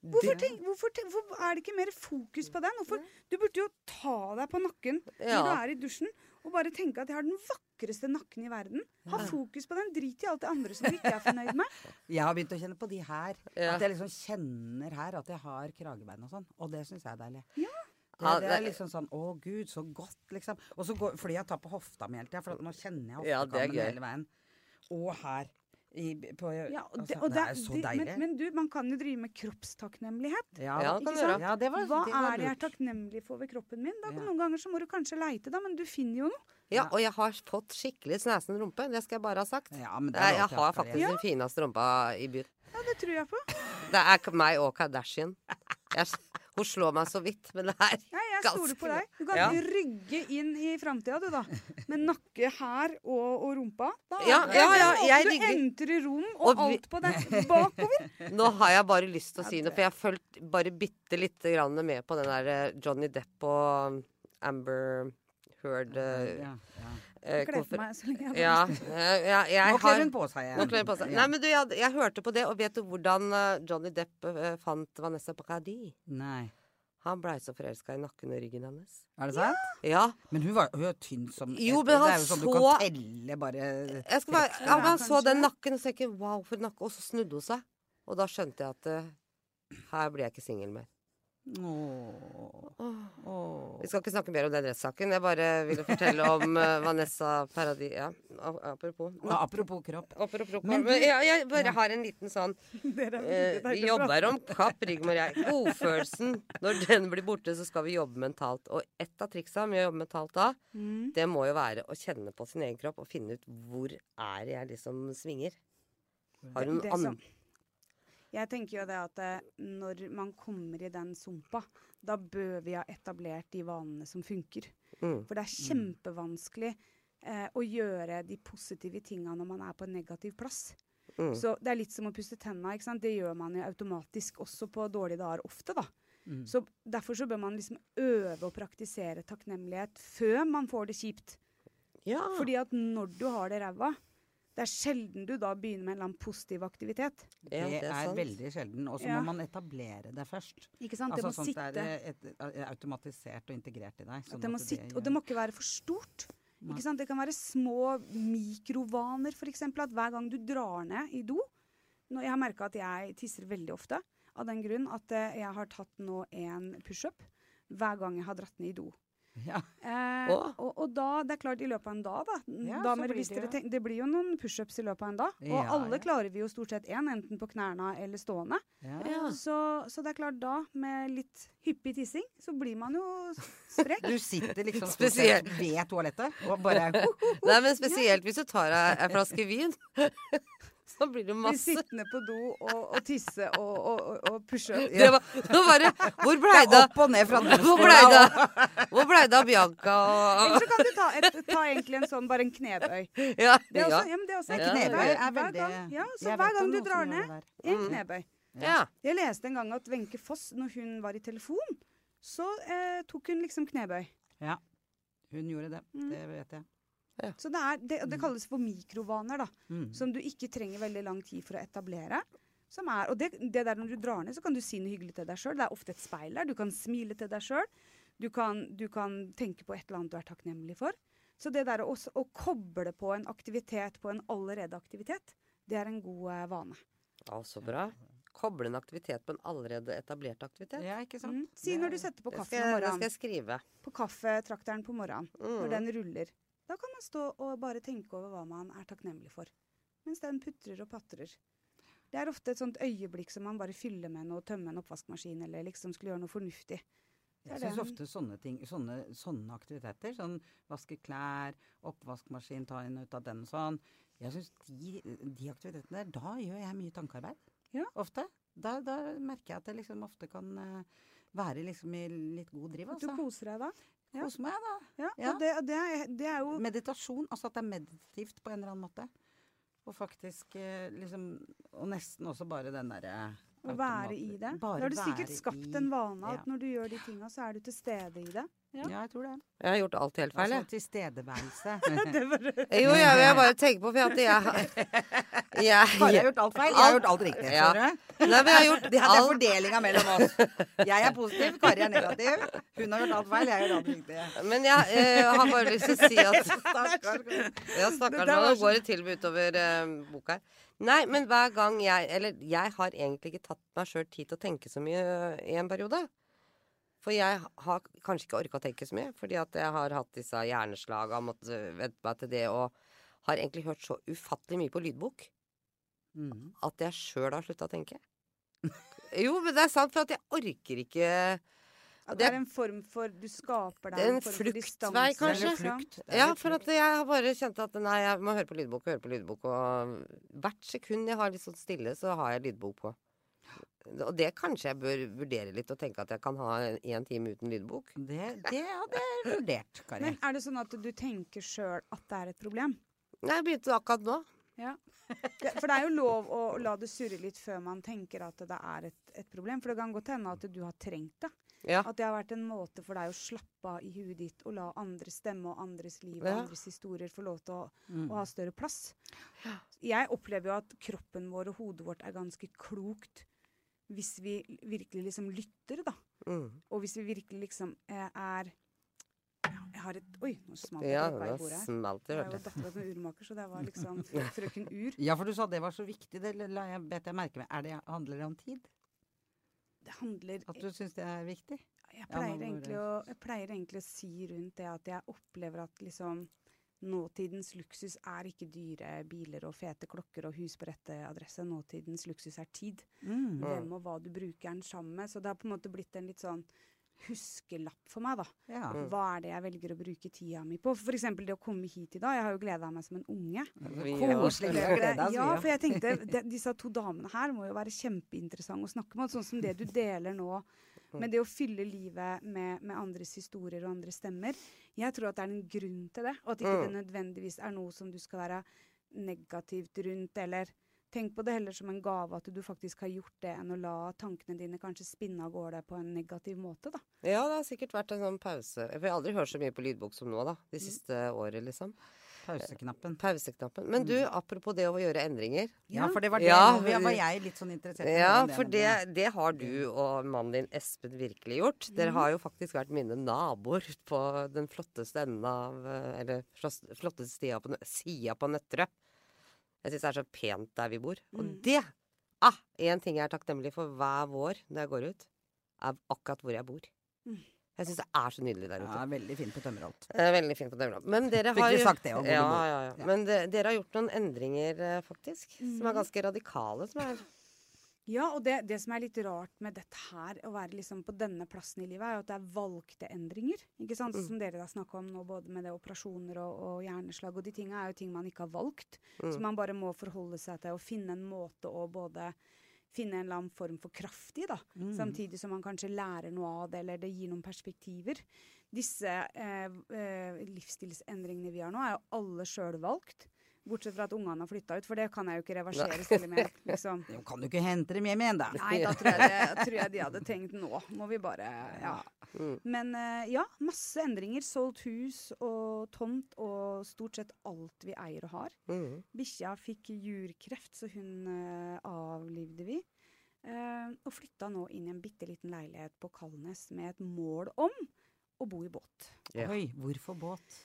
Hvorfor, tenk, hvorfor, tenk, hvorfor er det ikke mer fokus på den? Hvorfor, du burde jo ta deg på nakken Ja. når du er i dusjen, og bare tenke at jeg har den vakreste nakken i verden. Ha fokus på den. Drit i alt det andre som du ikke er fornøyd med. Jeg har begynt å kjenne på de her. Ja. At jeg liksom kjenner her at jeg har kragebein og sånn. Og det syns jeg er deilig. Ja. Det, det er liksom sånn Å, gud, så godt, liksom. Og så går, fordi jeg tar på hofta mi hele tida, for nå kjenner jeg hoftekammen ja, hele veien. Og her. I, på, Ja, og altså, det, og det er så deilig. Men, men du, man kan jo drive med kroppstakknemlighet. ja, Ja, ikke kan du sant? ja, det var, Hva det var er det jeg er takknemlig for ved kroppen min? Da, Ja. Noen ganger så må du kanskje leite, da, men du finner jo noe. Ja, og jeg har fått skikkelig snesen rumpe. Det skal jeg bare ha sagt. Ja, men det Jeg, er jeg har faktisk den fineste rumpa i byen. Ja, det tror jeg på. Det er meg og Kardashian. Jeg, hun slår meg så vidt, men det er Ja, jeg Ganske stoler på deg. Du kan Ja. rygge inn i framtida, du, da. Med nakke her og, og rumpa. Da Ja, ja, ja, jeg Du digger- entrer rom og, Og vi- alt på deg bakover. Nå har jeg bare lyst til å si noe, for jeg har fulgt bare bitte lite grann med på den der eh, Johnny Depp og um, Amber Heard Uh, Ja, ja. Eh, Kle på meg så lenge jeg har lyst. Ja, ja, jeg Nå kler hun på seg igjen. På seg. Nei, men du, jeg, jeg hørte på det, og vet du hvordan eh, Johnny Depp eh, fant Vanessa Paradis? Nei. Han blei så forelska i nakken og ryggen hennes. Er det sant? Ja. Men hun var er tynn som Jo, men han Det er jo sånn du kan telle bare bare, Ja, ja, han så den nakken og så tenkte wow, for nakke. Og så snudde hun seg. Og da skjønte jeg at uh, her blir jeg ikke singel mer. Åh. Åh. Vi skal ikke snakke mer om den rettssaken. Jeg bare ville fortelle om eh, Vanessa Paradis. Ja, apropos. Ja, apropos kropp. Apropos kropp. men du- jeg, jeg bare Ja. har en liten sånn Dere er eh, Vi jobber om kapp, Rigmor og jeg. Godfølelsen. Når den blir borte, så skal vi jobbe mentalt. Og et av triksa med å jobbe mentalt da, Mm. det må jo være å kjenne på sin egen kropp og finne ut hvor er jeg liksom svinger. Har du noen andre Jeg tenker jo det at eh, når man kommer i den sumpa, da bør vi ha etablert de vanene som funker. mm. For det er kjempevanskelig eh, å gjøre de positive tinga når man er på en negativ plass. Mm. Så det er litt som å pusse tenna. ikke sant? Det gjør man jo automatisk også på dårlige dager ofte, da. Mm. Så derfor så bør man liksom øve å praktisere takknemlighet før man får det kjipt. Ja. Fordi at når du har det ræva, det er sjelden du da begynner med en eller annen positiv aktivitet. Det, det er er, veldig sjelden. Og så Ja. må man etablere det først. Ikke sant? Altså det må sånn sitte. det er et, et, automatisert og integrert i deg. Sånn det må at sitte, og det må ikke være for stort. Ikke sant? Det kan være små mikrovaner, f.eks. At hver gang du drar ned i do når Jeg har merka at jeg tisser veldig ofte av den grunn at eh, jeg har tatt nå en pushup hver gang jeg har dratt ned i do. Ja. Eh, og, og da, det er klart i løpet av en dag, da. Ja, Damer, blir hvis det dere jo- det blir jo noen pushups i løpet av en dag. Og Ja, alle ja. klarer vi jo stort sett én, enten på knærne eller stående. Ja. Ja. Så, så det er klart da, med litt hyppig tissing, så blir man jo sprek. Du sitter liksom Spesielt. ved toalettet og bare Nei, men spesielt hvis du tar deg en flaske vin. Så blir det masse. Bli sittende på do og, og tisse og, og, og, og pushe Ja. det var, Nå bare, Hvor blei Det opp og ned fra Hvor blei det Hvor blei det av Bianca og Eller så kan du ta, et, ta egentlig en sånn, bare en knebøy. Ja. Det er også, ja. men det er også en knebøy er Hver gang- Ja, så hver gang du drar ned, en Mm. knebøy. ja. Jeg leste en gang at Wenche Foss, når hun var i telefon, så eh, tok hun liksom knebøy. Ja. Hun gjorde det. Mm. Det vet jeg. Så det, er, det, det kalles for mikrovaner, da. Mm. Som du ikke trenger veldig lang tid for å etablere. Som er, og det, det der når du drar ned, så kan du si noe hyggelig til deg sjøl. Det er ofte et speil der. Du kan smile til deg sjøl. Du, kan- du kan tenke på et eller annet du er takknemlig for. Så det der å, også- å koble på en aktivitet på en allerede aktivitet, det er en god eh, vane. Ja, så bra. Koble en aktivitet på en allerede etablert aktivitet. Ja, ikke sant? Mm. Si når du setter på kaffen om morgenen. det skal jeg skrive. På kaffetrakteren på morgenen. Når Mm. den ruller. Da kan man stå og bare tenke over hva man er takknemlig for. Mens den putrer og patrer. Det er ofte et sånt øyeblikk som man bare fyller med noe, tømme en oppvaskmaskin, eller liksom skulle gjøre noe fornuftig. Jeg syns ofte sånne ting, sånne, sånne aktiviteter, sånn vaske klær, oppvaskmaskin, ta inn ut av den og sånn Jeg syns de, de aktivitetene der, da gjør jeg mye tankearbeid. Ja. Ofte. Da, da merker jeg at jeg liksom ofte kan eh, være liksom i litt god driv, Altså. du koser deg da. Ja. hos meg, da. Ja, Ja. Og det, det, det er jo Meditasjon, altså at det er meditativt på en eller annen måte. Og faktisk eh, liksom Og nesten også bare den derre å være i det. Da har du sikkert skapt i- en vane at ja. når du gjør de tinga, så er du til stede i det. Ja, jeg tror det. Jeg har gjort alt helt feil, Altså jeg. tilstedeværelse. det var, Jo, jeg, jeg bare tenker på for at jeg har jeg, Bare har gjort alt feil, jeg har gjort alt riktig. Ja. Nei, men jeg har gjort Det er fordelinga mellom oss. Jeg er positiv, Kari er negativ. Hun har gjort alt feil, jeg har gjort alt riktig. Men jeg eh, har bare lyst til å si at. Ja, stakkars. Det Nå går det til med utover eh, boka her. Nei, men hver gang jeg Eller jeg har egentlig ikke tatt meg sjøl tid til å tenke så mye i en periode. For jeg har kanskje ikke orka å tenke så mye, fordi at jeg har hatt disse hjerneslaga, måttet vente meg til det, og har egentlig hørt så ufattelig mye på lydbok. Mm. at jeg sjøl har slutta å tenke. Jo, men det er sant, for at jeg orker ikke det det er- er en form for Du skaper deg Det er en en form for fluktvei, kanskje? Flukt. Er Ja, for at jeg har bare kjent at nei, jeg må høre på lydbok og høre på lydbok. Og hvert sekund jeg har litt sånn stille, så har jeg lydbok på. Og det kanskje jeg bør vurdere litt, og tenke at jeg kan ha én time uten lydbok. Det, det hadde jeg vurdert, Kari. Men er det sånn at du tenker sjøl at det er et problem? Nei, jeg begynte akkurat nå. Ja. Ja, For det er jo lov å la det surre litt før man tenker at det er et, et problem. For det kan godt hende at du har trengt det. Ja. At det har vært en måte for deg å slappe av i huet ditt og la andres stemme og andres liv og Ja. andres historier få lov til å, Mm. å ha større plass. Jeg opplever jo at kroppen vår og hodet vårt er ganske klokt hvis vi virkelig liksom lytter, da. Mm. Og hvis vi virkelig liksom eh, er Jeg har et Oi, nå smalt det Ja, på det i bordet her. smalt jeg, Jeg er jeg. dattera til en urmaker, så det var liksom frøken Ur. Ja, for du sa det var så viktig. Det la jeg, bet jeg merke meg. Er det, handler det om tid? Det handler At du syns det er viktig? jeg pleier, ja, egentlig å, jeg pleier egentlig å si rundt det at jeg opplever at liksom Nåtidens luksus er ikke dyre biler og fete klokker og hus på rette adresse. Nåtidens luksus er tid. Mm. Hvem og hva du bruker den sammen med. Så det har på en måte blitt en litt sånn huskelapp for meg, da. Ja. Mm. Hva er det jeg velger å bruke tida mi på? For eksempel det å komme hit i dag. Jeg har jo gleda meg som en unge. Vi Koselig. Ja, ja. for jeg tenkte de, disse to damene her må jo være kjempeinteressante å snakke med. Sånn som det du deler nå med det å fylle livet med, med andres historier og andres stemmer. Jeg tror at det er en grunn til det, og at ikke det nødvendigvis er noe som du skal være negativt rundt, eller Tenk på det heller som en gave at du faktisk har gjort det, enn å la tankene dine kanskje spinne av gårde på en negativ måte, da. Ja, det har sikkert vært en sånn pause. For jeg har aldri hørt så mye på lydbok som nå, da. De Mm. siste året, liksom. Pauseknappen. Pauseknappen. Men du, apropos det å gjøre endringer. Ja, for det var det. Ja, nå var jeg litt sånn interessert i. Ja, for det, det har du og mannen din Espen virkelig gjort. Dere har jo faktisk vært mine naboer på den flotteste enden av eh, Eller flotteste sida på, sida på Nøtterøy. Jeg syns det er så pent der vi bor. Og Mm. det ah, En ting jeg er takknemlig for hver vår når jeg går ut, er akkurat hvor jeg bor. Mm. Jeg syns det er så nydelig der ute. Ja, veldig fint på Tømmerholt. Er veldig fint på Tømmerholt. Men dere har jo- sagt det, ja, ja, ja. Men de, dere har gjort noen endringer, eh, faktisk. Som er Mhm. ganske radikale. Som er Ja, og det, det som er litt rart med dette her, å være liksom på denne plassen i livet, er jo at det er valgte endringer. Ikke sant? Mm. Som dere har snakka om nå, både med det operasjoner og, og hjerneslag. Og de tinga er jo ting man ikke har valgt. Mm. Så man bare må forholde seg til å finne en måte å både finne en eller annen form for kraft i, da. Mm. Samtidig som man kanskje lærer noe av det, eller det gir noen perspektiver. Disse eh, eh, livsstilsendringene vi har nå, er jo alle sjølvalgt. Bortsett fra at ungene har flytta ut, for det kan jeg jo ikke reversere. Selv om jeg liksom Jo, kan du ikke hente dem hjem igjen, da? Nei, da tror jeg, det, tror jeg de hadde tenkt nå må vi bare Ja. Mm. Men eh, ja, masse endringer. Solgt hus og tomt og stort sett alt vi eier og har. mm. Bikkja fikk jurkreft, så hun eh, avlivde vi. Eh, og flytta nå inn i en bitte liten leilighet på Kalnes med et mål om å bo i båt. Ja. Oi, hvorfor båt?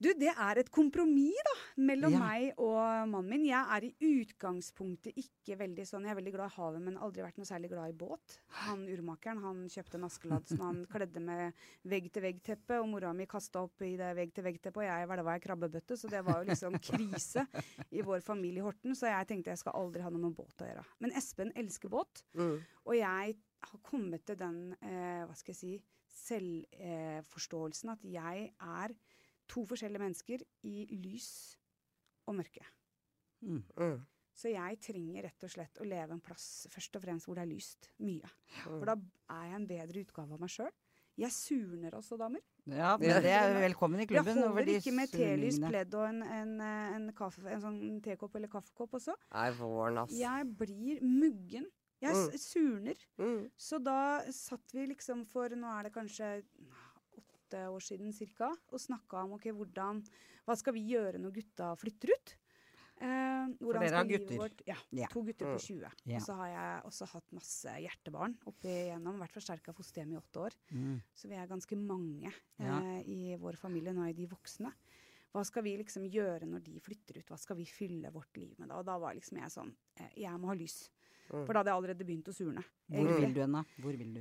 Du, det er et kompromiss da, mellom Ja. meg og mannen min. Jeg er i utgangspunktet ikke veldig sånn Jeg er veldig glad i havet, men aldri vært noe særlig glad i båt. Han urmakeren han kjøpte en Askeladd som han kledde med vegg-til-vegg-teppe, og mora mi kasta opp i det vegg-til-vegg-teppet, og jeg hvelva ei krabbebøtte, så det var jo liksom krise i vår familie i Horten. Så jeg tenkte jeg skal aldri ha noe med båt å gjøre. Men Espen elsker båt, Mm. og jeg har kommet til den, eh, hva skal jeg si, selvforståelsen at jeg er to forskjellige mennesker i lys og mørke. Mm. Mm. Så jeg trenger rett og slett å leve en plass først og fremst hvor det er lyst. Mye. For da er jeg en bedre utgave av meg sjøl. Jeg surner også, damer. Ja, men det er velkommen i klubben. Jeg holder ikke med telys, pledd og en, en, en, kaffe, en sånn tekopp eller kaffekopp også. Nei, våren, ass. Jeg blir muggen. Jeg Mm. surner. Mm. Så da satt vi liksom for Nå er det kanskje åtte år siden cirka, og snakka om okay, hvordan Hva skal vi gjøre når gutta flytter ut? Eh, For dere har gutter? Vårt, ja, Ja. To gutter på Mm. 20. Ja. Og så har jeg også hatt masse hjertebarn opp igjennom. Vært forsterka fosterhjem i åtte år. Mm. Så vi er ganske mange Ja. eh, i vår familie. Nå er de voksne. Hva skal vi liksom gjøre når de flytter ut? Hva skal vi fylle vårt liv med da? Og da var liksom jeg sånn eh, Jeg må ha lys. Mm. For da hadde jeg allerede begynt å surne. Hvor vil du hen, da? Hvor vil du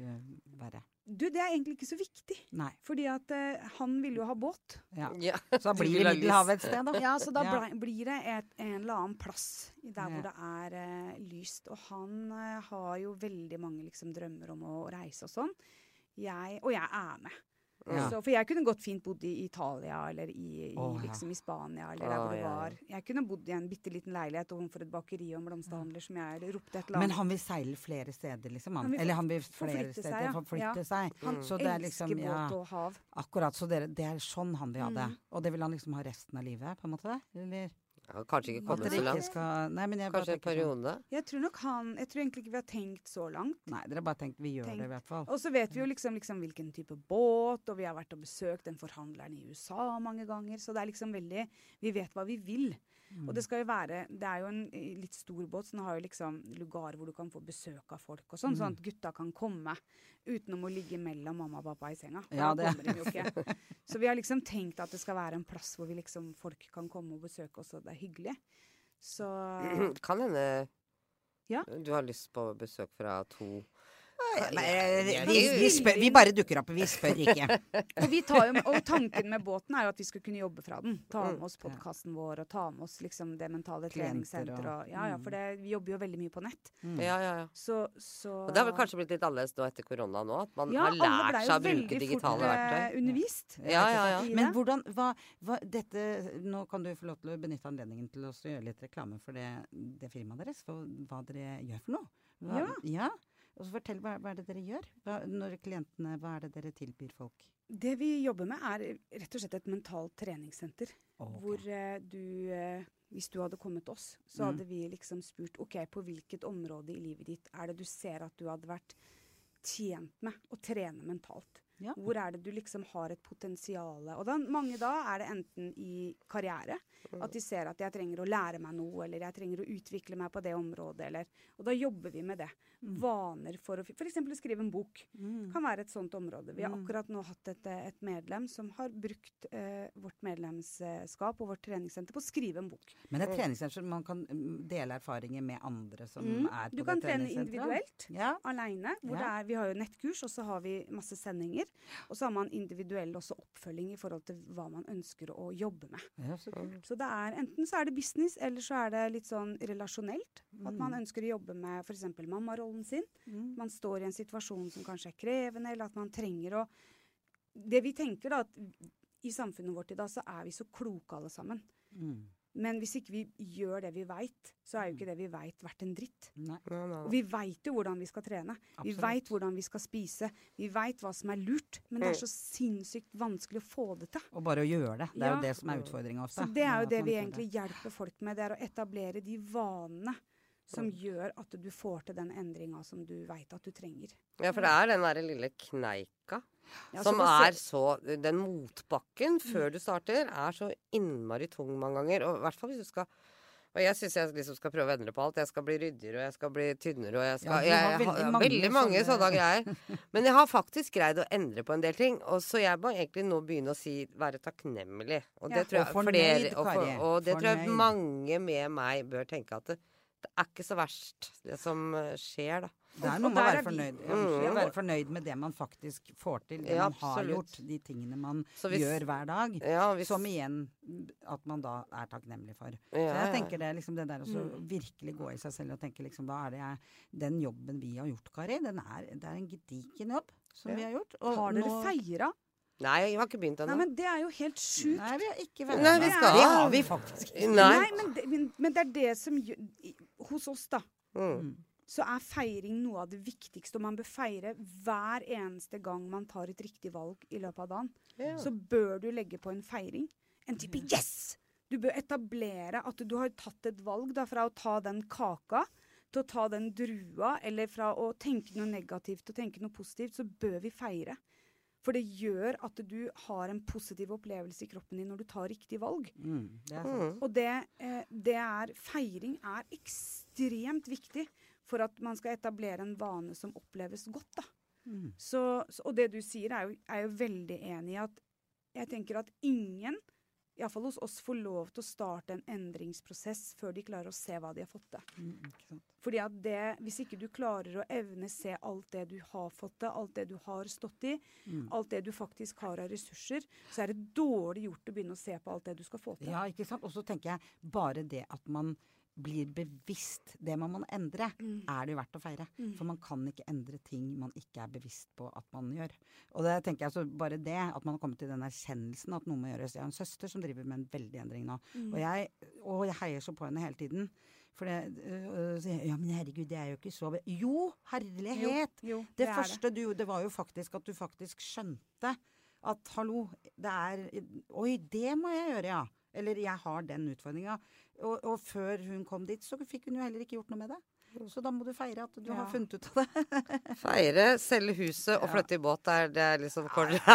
være? Du, det er egentlig ikke så viktig. Nei. Fordi at uh, han ville jo ha båt. Ja. Ja. Så da blir det. Middelhavet et sted, da. Ja, så da Ja. blei- blir det et, en eller annen plass der Ja. hvor det er uh, lyst. Og han uh, har jo veldig mange liksom, drømmer om å reise og sånn. Jeg, og jeg er med. Ja. Så, for jeg kunne godt fint bodd i Italia eller i, i, oh, liksom, i Spania eller der hvor det var. Jeg kunne bodd i en bitte liten leilighet overfor et bakeri og en blomsterhandler som jeg ropte et eller Men han vil seile flere steder, liksom? Han. Han Eller han vil flere forflytte steder seg, ja. forflytte seg. Han Så det er liksom elsker ja, båt og hav. Akkurat. Så dere, det er sånn han vil ha det. Mm. Og det vil han liksom ha resten av livet, på en måte? Eller Ja, kanskje ikke kommet så langt. skal Nei, Kanskje en periode? sånn periode. Jeg tror nok han Jeg tror egentlig ikke vi har tenkt så langt. Nei, dere har bare tenkt vi gjør Tenkt. det, i hvert fall. Og så vet vi jo liksom, liksom hvilken type båt, og vi har vært og besøkt den forhandleren i USA mange ganger. Så det er liksom veldig Vi vet hva vi vil. Mm. Og det skal jo være Det er jo en litt stor båt, så den har jo liksom lugar hvor du kan få besøk av folk og sånn, Mm. sånn at gutta kan komme utenom å ligge mellom mamma og pappa i senga. Ja, det- de jo ikke. Så vi har liksom tenkt at det skal være en plass hvor vi liksom folk kan komme og besøke oss, og det er hyggelig. Så Kan hende Ja. du har lyst på besøk fra to Nei, vi, vi, spør, vi bare dukker opp, vi spør ikke. Og, vi tar jo, og tanken med båten er jo at vi skal kunne jobbe fra den. Ta Mm. med oss podkasten vår og ta med oss liksom det mentale treningssenteret. ja, ja, for det, vi jobber jo veldig mye på nett. Mm. Ja, ja, ja. Så, så Og det har vel kanskje blitt litt annerledes nå etter korona nå? At man ja, har lært seg å bruke digitale fort eh, verktøy. undervist. Ja, ja, ja. Men hvordan hva, hva, dette, Nå kan du få lov til å benytte anledningen til å gjøre litt reklame for det, det firmaet deres. For hva dere gjør for noe. Hva, ja. Og så Fortell hva, hva er det dere gjør? Hva, når klientene, hva er det dere tilbyr folk? Det vi jobber med, er rett og slett et mentalt treningssenter. Okay. Hvor eh, du eh, Hvis du hadde kommet til oss, så Mm. hadde vi liksom spurt OK, på hvilket område i livet ditt er det du ser at du hadde vært tjent med å trene mentalt? Ja. Hvor er det du liksom har et potensial? Og da, mange da er det enten i karriere, at de ser at jeg trenger å lære meg noe, eller jeg trenger å utvikle meg på det området, eller Og da jobber vi med det. Vaner for å F.eks. skrive en bok Mm. kan være et sånt område. Vi har Mm. akkurat nå hatt et, et medlem som har brukt eh, vårt medlemskap og vårt treningssenter på å skrive en bok. Men et treningssenter man kan mm, dele erfaringer med andre som Mm. er på Du kan trene individuelt. Ja. Aleine. Ja. Vi har jo nettkurs, og så har vi masse sendinger. Og så har man individuell også oppfølging i forhold til hva man ønsker å jobbe med. ja, så. Så det er enten så er det business, eller så er det litt sånn relasjonelt. At man Mm. ønsker å jobbe med f.eks. mammarollen sin. Mm. man står i en situasjon som kanskje er krevende, eller at man trenger å Det vi tenker, da, at i samfunnet vårt i dag, så er vi så kloke alle sammen. Mm. Men hvis ikke vi gjør det vi veit, så er jo ikke det vi veit verdt en dritt. Nei, Nei, nei, vi veit jo hvordan vi skal trene. Vi Absolutt. veit hvordan vi skal spise. Vi veit hva som er lurt. Men det er så sinnssykt vanskelig å få det til. Og bare å gjøre det. Det er Ja. jo det som er utfordringa ofte. Så det er jo det vi egentlig hjelper folk med. Det er å etablere de vanene som gjør at du får til den endringa som du veit at du trenger. ja, for det er den derre lille kneika Ja, som er så Den motbakken før du starter er så innmari tung mange ganger. Og i hvert fall hvis du skal og jeg syns jeg liksom skal prøve å endre på alt. Jeg skal bli ryddigere, og jeg skal bli tynnere, og jeg skal Ja, jeg, har jeg, veldig mange veldig mange sånne- greier. Men jeg har faktisk greid å endre på en del ting. Og så jeg må egentlig nå begynne å si være takknemlig. Og det Ja. tror jeg Og fornøyd, flere og, og det tror jeg mange med meg bør tenke at det, det er ikke så verst, det som eh, skjer, da. Det er noe med å være fornøyd, ja, Mm. være fornøyd med det man faktisk får til. Det Ja, man har gjort. De tingene man hvis- gjør hver dag. Ja, hvis, Som igjen at man da er takknemlig for. ja, Så jeg tenker det er liksom det der å Mm. virkelig gå i seg selv og tenke liksom hva er det jeg Den jobben vi har gjort, Kari, den er, det er en gedigen jobb som Ja. vi har gjort. Og Har dere nå- feira? Nei, jeg har ikke begynt Nei, ennå. men det er jo helt sjukt. Nei, vi har ikke vært Nei, vi skal Det har vi faktisk. Nei. Nei, men, det, men, men det er det som Hos oss, da, Mm. Mm. så er feiring noe av det viktigste. Og man bør feire hver eneste gang man tar et riktig valg i løpet av dagen. Ja. Så bør du legge på en feiring. En type yes! Du bør etablere at du har tatt et valg da, fra å ta den kaka til å ta den drua, eller fra å tenke noe negativt til å tenke noe positivt, så bør vi feire. For det gjør at du har en positiv opplevelse i kroppen din når du tar riktig valg. Mm, det er. Mm. Og det, eh, det er Feiring er ekstremt viktig for at man skal etablere en vane som oppleves godt. da. Mm. Så, så, og det du sier, er jo, er jo veldig enig i at jeg tenker at ingen iallfall hos oss, får lov til å starte en endringsprosess før de klarer å se hva de har fått til. Mm, ikke sant. Fordi at det, Hvis ikke du klarer å evne se alt det du har fått til, alt det du har stått i, Mm. alt det du faktisk har av ressurser, så er det dårlig gjort å begynne å se på alt det du skal få til. Ja, ikke sant. Og så tenker jeg bare det at man blir bevisst det man må endre, Mm. er det jo verdt å feire. Mm. For man kan ikke endre ting man ikke er bevisst på at man gjør. Og det tenker jeg så bare det, at man har kommet til den erkjennelsen at noe må gjøres. Jeg har en søster som driver med en veldig endring nå. Mm. Og, jeg, og jeg heier så på henne hele tiden. For det, øh, Ja, men herregud, det er jo ikke så Jo, herlighet! Jo, Det, er første du gjorde, det var jo faktisk at du faktisk skjønte at hallo, det er Oi, det må jeg gjøre, ja. Eller jeg har den utfordringa. Og, og før hun kom dit, så fikk hun jo heller ikke gjort noe med det. Så da må du feire at du Ja. har funnet ut av det. Feire, selge huset og flytte i båt. Det er, det er liksom kortere.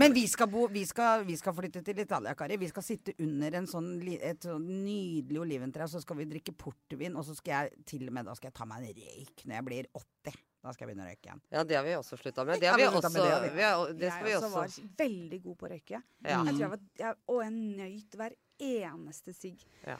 Men vi skal, bo, vi, skal, vi skal flytte til Italia, Kari. Vi skal sitte under en sånn, et sånn nydelig oliventre, og så skal vi drikke portvin. Og så skal jeg til og med da skal jeg ta meg en røyk når jeg blir 80. Da skal jeg begynne å røyke igjen. Ja, det har vi også slutta med. Det, har vi også, med det, vi. vi har, det jeg også også var veldig god på å røyke. ja. Jeg tror jeg var, jeg, og jeg nøyt hver eneste sigg. Ja,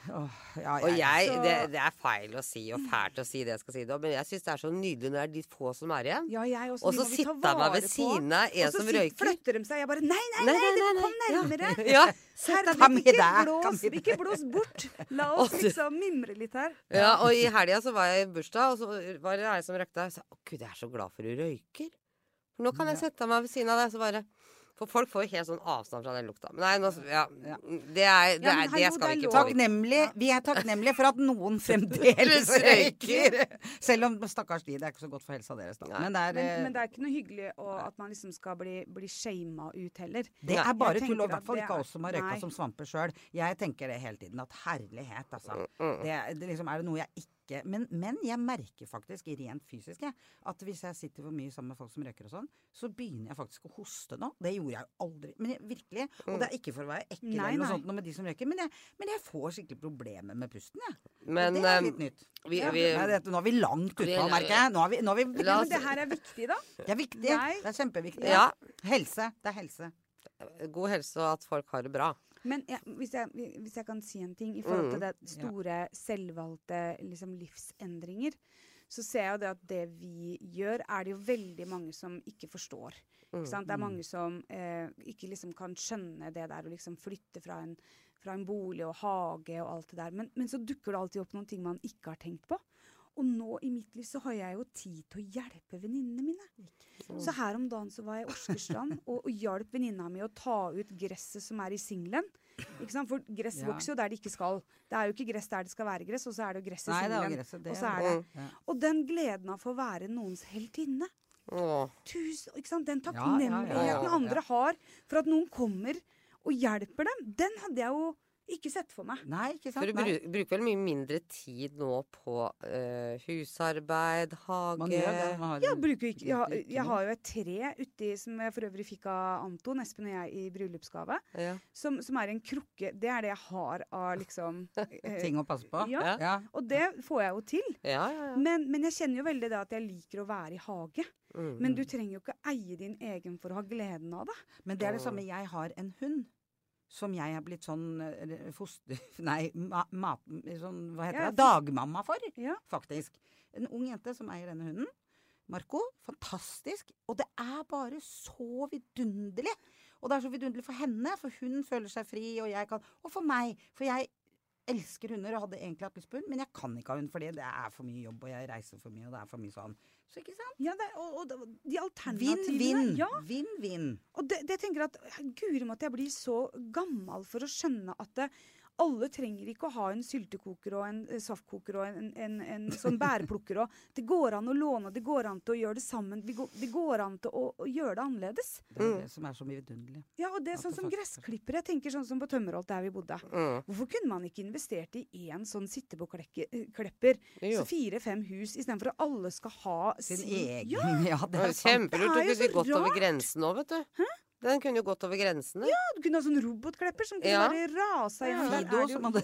Og jeg, Så- det, det er feil å si og fælt å si det jeg skal si det, men jeg syns det er så nydelig når det er de få som er igjen. Ja, jeg også. Og så sitter jeg meg ved siden av en som røyker. og så flytter de seg. Jeg bare Nei, nei, nei! det kom nærmere! Ja, deg. Herregud, Kom ikke blås, ikke blås bort! La oss liksom mimre litt her. Ja, og i helga så var jeg i bursdag, og så var det ei som røykte. Jeg sa å gud, jeg er så glad for du røyker. For nå kan jeg sette meg ved siden av deg, så bare For folk får jo helt sånn avstand fra den lukta. Men nei, nå Ja. Det, er, det, er, det skal vi ikke. Takknemlig, vi er takknemlige for at noen fremdeles røyker. Selv om stakkars de, det er ikke så godt for helsa deres, da. Men det er, Men, eh, men det er ikke noe hyggelig å, at man liksom skal bli, bli shama ut heller. det er bare tull, og i hvert fall ikke oss som har røyka som svamper sjøl. Jeg tenker det hele tiden, at herlighet, altså. Mm. Det, det liksom, er det noe jeg ikke men, men jeg merker faktisk rent fysisk jeg, at hvis jeg sitter for mye sammen med folk som røyker og sånn, så begynner jeg faktisk å hoste nå. Det gjorde jeg jo aldri. Men jeg, virkelig. Og det er ikke for å være ekkel eller noe nei. sånt med de som røyker, men jeg, men jeg får skikkelig problemer med pusten, jeg. Men det er eh, litt nytt. vi, Ja. vi, ja, dette, nå er vi langt Vi- utpå, merker jeg. Nå er vi, nå er vi Ja, oss- men det her er viktig, da. Det er viktig. Nei. Det er kjempeviktig. Ja. Helse. Det er helse. God helse og at folk har det bra. Men ja, hvis, jeg, hvis jeg kan si en ting i forhold til Mm. det store selvvalgte liksom, livsendringer, så ser jeg jo det at det vi gjør, er det jo veldig mange som ikke forstår. Mm. Ikke sant? Det er mange som eh, ikke liksom kan skjønne det der å liksom flytte fra en, fra en bolig og hage og alt det der. Men, men så dukker det alltid opp noen ting man ikke har tenkt på. Og nå i mitt liv så har jeg jo tid til å hjelpe venninnene mine. Så her om dagen så var jeg i Åsgårdstrand og, og hjalp venninna mi å ta ut gresset som er i singelen. Ikke sant? For gress Ja. vokser jo der det ikke skal. Det er jo ikke gress der det skal være gress, og så er det jo gress i singelen. Og så er det. Ja. Og den gleden av å få være noens heltinne. Tusen, ikke sant? Den takknemligheten Ja. andre har for at noen kommer og hjelper dem, den hadde jeg jo ikke sett for meg. Nei, ikke sant? For du Nei. bruker vel mye mindre tid nå på uh, husarbeid, hage Man gjør det. Man har, ja, bruker ikke, jeg, har- jeg har jo et tre uti, som jeg for øvrig fikk av Anton, Espen og jeg, i bryllupsgave. Ja. Som, som er en krukke. Det er det jeg har av liksom eh, ting å passe på. Ja. Ja. Og det får jeg jo til. Ja, ja, ja. Men, men jeg kjenner jo veldig det at jeg liker å være i hage. Mm. Men du trenger jo ikke eie din egen for å ha gleden av det. Men det er det samme. Jeg har en hund. Som jeg er blitt sånn foster... Nei, ma, ma, Sånn, hva heter Ja, det? Dagmamma for, Ja. faktisk. En ung jente som eier denne hunden. Marco. Fantastisk. Og det er bare så vidunderlig. Og det er så vidunderlig for henne, for hun føler seg fri, og jeg kan Og for meg. For jeg elsker hunder og hadde egentlig hatt lyst på hund, men jeg kan ikke ha hund fordi det er for mye jobb, og jeg reiser for mye, og det er for mye sånn. Så ikke sant? Ja, det, og, og de alternativene Vinn-vinn. Ja, Vinn-vinn. og det, det tenker jeg at Guri måtte jeg blir så gammel for å skjønne at det, alle trenger ikke å ha en syltekoker og en eh, saftkoker og en, en, en sånn bærplukker. Og det går an å låne, det går an til å gjøre det sammen. Det går, det går an til å, å gjøre det annerledes. Det er det som er så vidunderlig. Ja, og det er sånn som gressklippere. Jeg tenker sånn som på Tømmerholt, der vi bodde. Mm. Hvorfor kunne man ikke investert i én sånn sitteboklepper? Så fire-fem hus, istedenfor at alle skal ha Sin sin egen Ja, Ja, det Det er er sant. Kjempelurt. Det er Du jo kunne gått over grensen nå, vet du. Den kunne jo gått over grensene. Ja, du kunne ha sånn robotklipper som kunne Ja. bare rasa gjennom. ja, Fido som hadde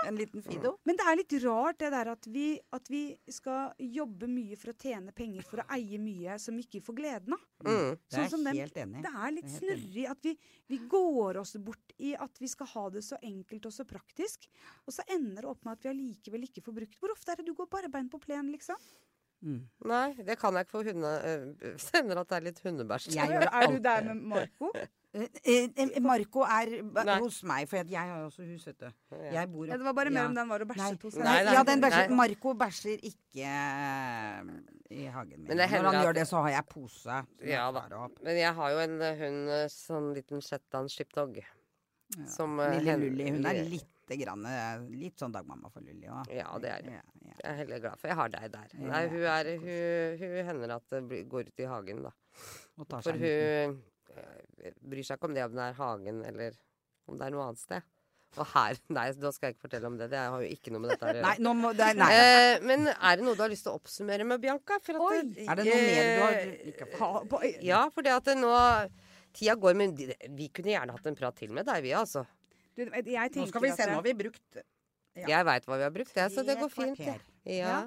En liten Fido. Men det er litt rart det der at vi, at vi skal jobbe mye for å tjene penger for å eie mye som vi ikke får gleden av. Mm. Er Sånn som den- helt enig. Det er litt snurrig at vi, vi går oss bort i at vi skal ha det så enkelt og så praktisk, og så ender det opp med at vi allikevel ikke får brukt Hvor ofte er det du går barbeint på plen, liksom? Mm. Nei, det kan jeg ikke for hunde... øh, Sender at det er litt hundebæsj. Jeg er du der med Marco? Eh, eh, Marco er Nei. hos meg, for jeg har jo også hus, vet du. Jeg bor Ja, det var bare mer Ja. om den var og bæsjet hos deg. Ja, den bæsjer, nei. Marco bæsjer ikke eh, i hagen min. Når han at- gjør det, så har jeg pose. jeg Ja da. Men jeg har jo en hund, sånn liten shetland shipdog. Ja. Som Lille Lulli, hun er lite grann eh, Litt sånn dagmamma for Lulli òg. Ja, det er det. Jeg er heller glad for jeg har deg der. Nei, hun, er, hun, hun hender at det blir- går ut i hagen, da. For hun øh, bryr seg ikke om det om det er hagen eller om det er noe annet sted. Og her Nei, da skal jeg ikke fortelle om det. Det har jo ikke noe med dette å gjøre. Nei, må det Nei. Eh, men er det noe du har lyst til å oppsummere med, Bianca? At Oi! det- Er det noe mer du har eh, ikke? Ha, på, Ja, for det at det nå Tida går, men vi kunne gjerne hatt en prat til med deg, vi, altså. Du, jeg Nå skal vi se, nå har vi brukt Ja. Jeg veit hva vi har brukt, jeg, så det går fint. Ja. Ja.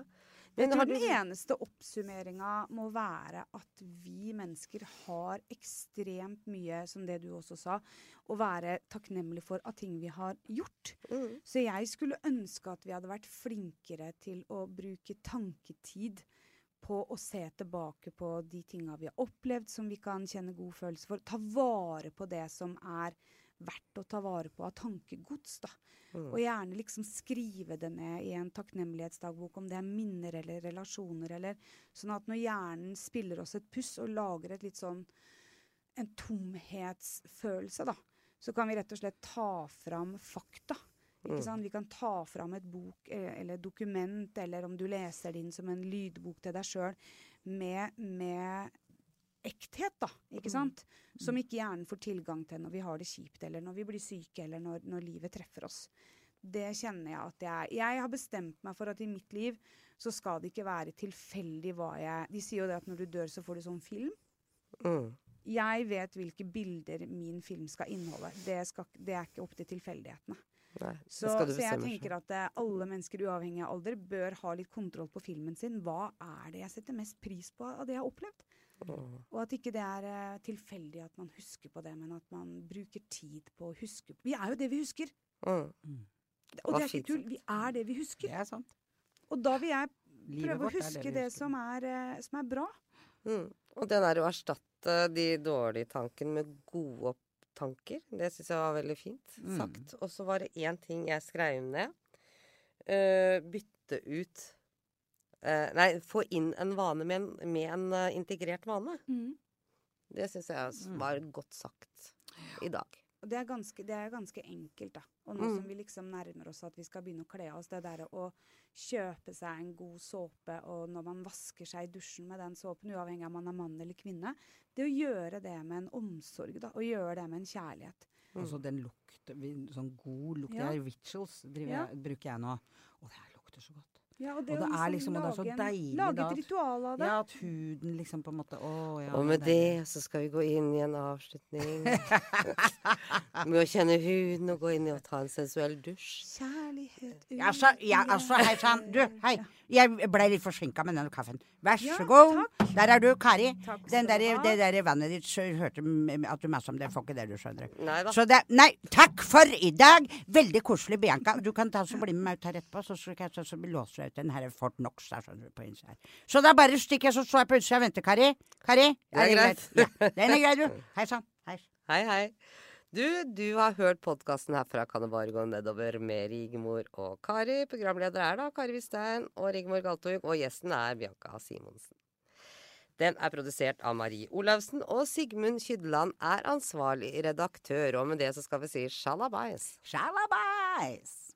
Men jeg tror du den eneste oppsummeringa må være at vi mennesker har ekstremt mye, som det du også sa, å være takknemlig for av ting vi har gjort. mm, Så jeg skulle ønske at vi hadde vært flinkere til å bruke tanketid på å se tilbake på de tinga vi har opplevd som vi kan kjenne god følelse for. Ta vare på det som er verdt å ta vare på av tankegods. da. mm. Og gjerne liksom skrive det ned i en takknemlighetsdagbok, om det er minner eller relasjoner, eller sånn at når hjernen spiller oss et puss og lager et litt sånn en tomhetsfølelse, da, så kan vi rett og slett ta fram fakta. Ikke Mm. sant? Vi kan ta fram et bok eller eller dokument, eller om du leser det inn som en lydbok til deg sjøl, med, med ekthet, da. Ikke sant? Som ikke hjernen får tilgang til når vi har det kjipt, eller når vi blir syke, eller når, når livet treffer oss. Det kjenner jeg at jeg Jeg har bestemt meg for at i mitt liv så skal det ikke være tilfeldig hva jeg De sier jo det at når du dør, så får du sånn film. Mm. Jeg vet hvilke bilder min film skal inneholde. Det, skal, det er ikke opp til tilfeldighetene. Nei, Så, så jeg tenker at eh, alle mennesker uavhengig av alder bør ha litt kontroll på filmen sin. Hva er det jeg setter mest pris på av det jeg har opplevd? Mm. Og at ikke det er eh, tilfeldig at man husker på det, men at man bruker tid på å huske Vi er jo det vi husker. Mm. Og det er ikke tull. Vi er det vi husker. Det er sant. Og da vil jeg Livet prøve å er huske vi det, som, er, eh, som er bra. Mm. Og det der å erstatte de dårlige tankene med gode tanker. Det syns jeg var veldig fint Mm. Og så var det én ting jeg skrev ned. Uh, bytte ut eh, Nei, få inn en vane med en, med en uh, integrert vane. Det syns jeg Mm. var godt sagt i dag. Det er, ganske, det er ganske enkelt, da. Og nå Mm. som vi liksom nærmer oss at vi skal begynne å kle oss, det derre å kjøpe seg en god såpe, og når man vasker seg i dusjen med den såpen, uavhengig av om man er mann eller kvinne, det å gjøre det med en omsorg, da. Og gjøre det med en kjærlighet. Mm. Altså den lukt, sånn god lukt. Ja. Det er rituals driver Ja. bruker jeg nå. Og det her lukter så godt. Ja, Og det er liksom- og det er så lage en- deilig Lage et ritual av det. Ja, at huden liksom på en måte Å ja. Og med det så skal vi gå inn i en avslutning med å kjenne huden og gå inn i å ta en sensuell dusj. Kjærlighet uten Ja, så, ja, så hei sann. Du, hei. Jeg ble litt forsinka med denne kaffen. Vær så Ja, god. Der er du, Kari. Takk Den der, det der vannet ditt så hørte at du masa om det. Får ikke det, du skjønner. Nei da. Så det Nei, takk for i dag! Veldig koselig, Bianca. Du kan ta så bli med meg ut her etterpå, så skal så, så låser jeg ut den her Fort Knox der, skjønner du, på innsida her. Så da bare stikker jeg, så står jeg på utsida og venter, Kari. Kari? Det er greit. Ja, den er grei, du. Hei sann. Hei. Hei, hei. Du, du har hørt podkasten herfra kan det bare gå nedover med Rigmor og Kari. Programleder er da Kari Wistein og Rigmor Galtung, og gjesten er Bianca Simonsen. Den er produsert av Marie Olavsen, og Sigmund Kydland er ansvarlig redaktør. Og med det så skal vi si sjalabais. Sjalabais!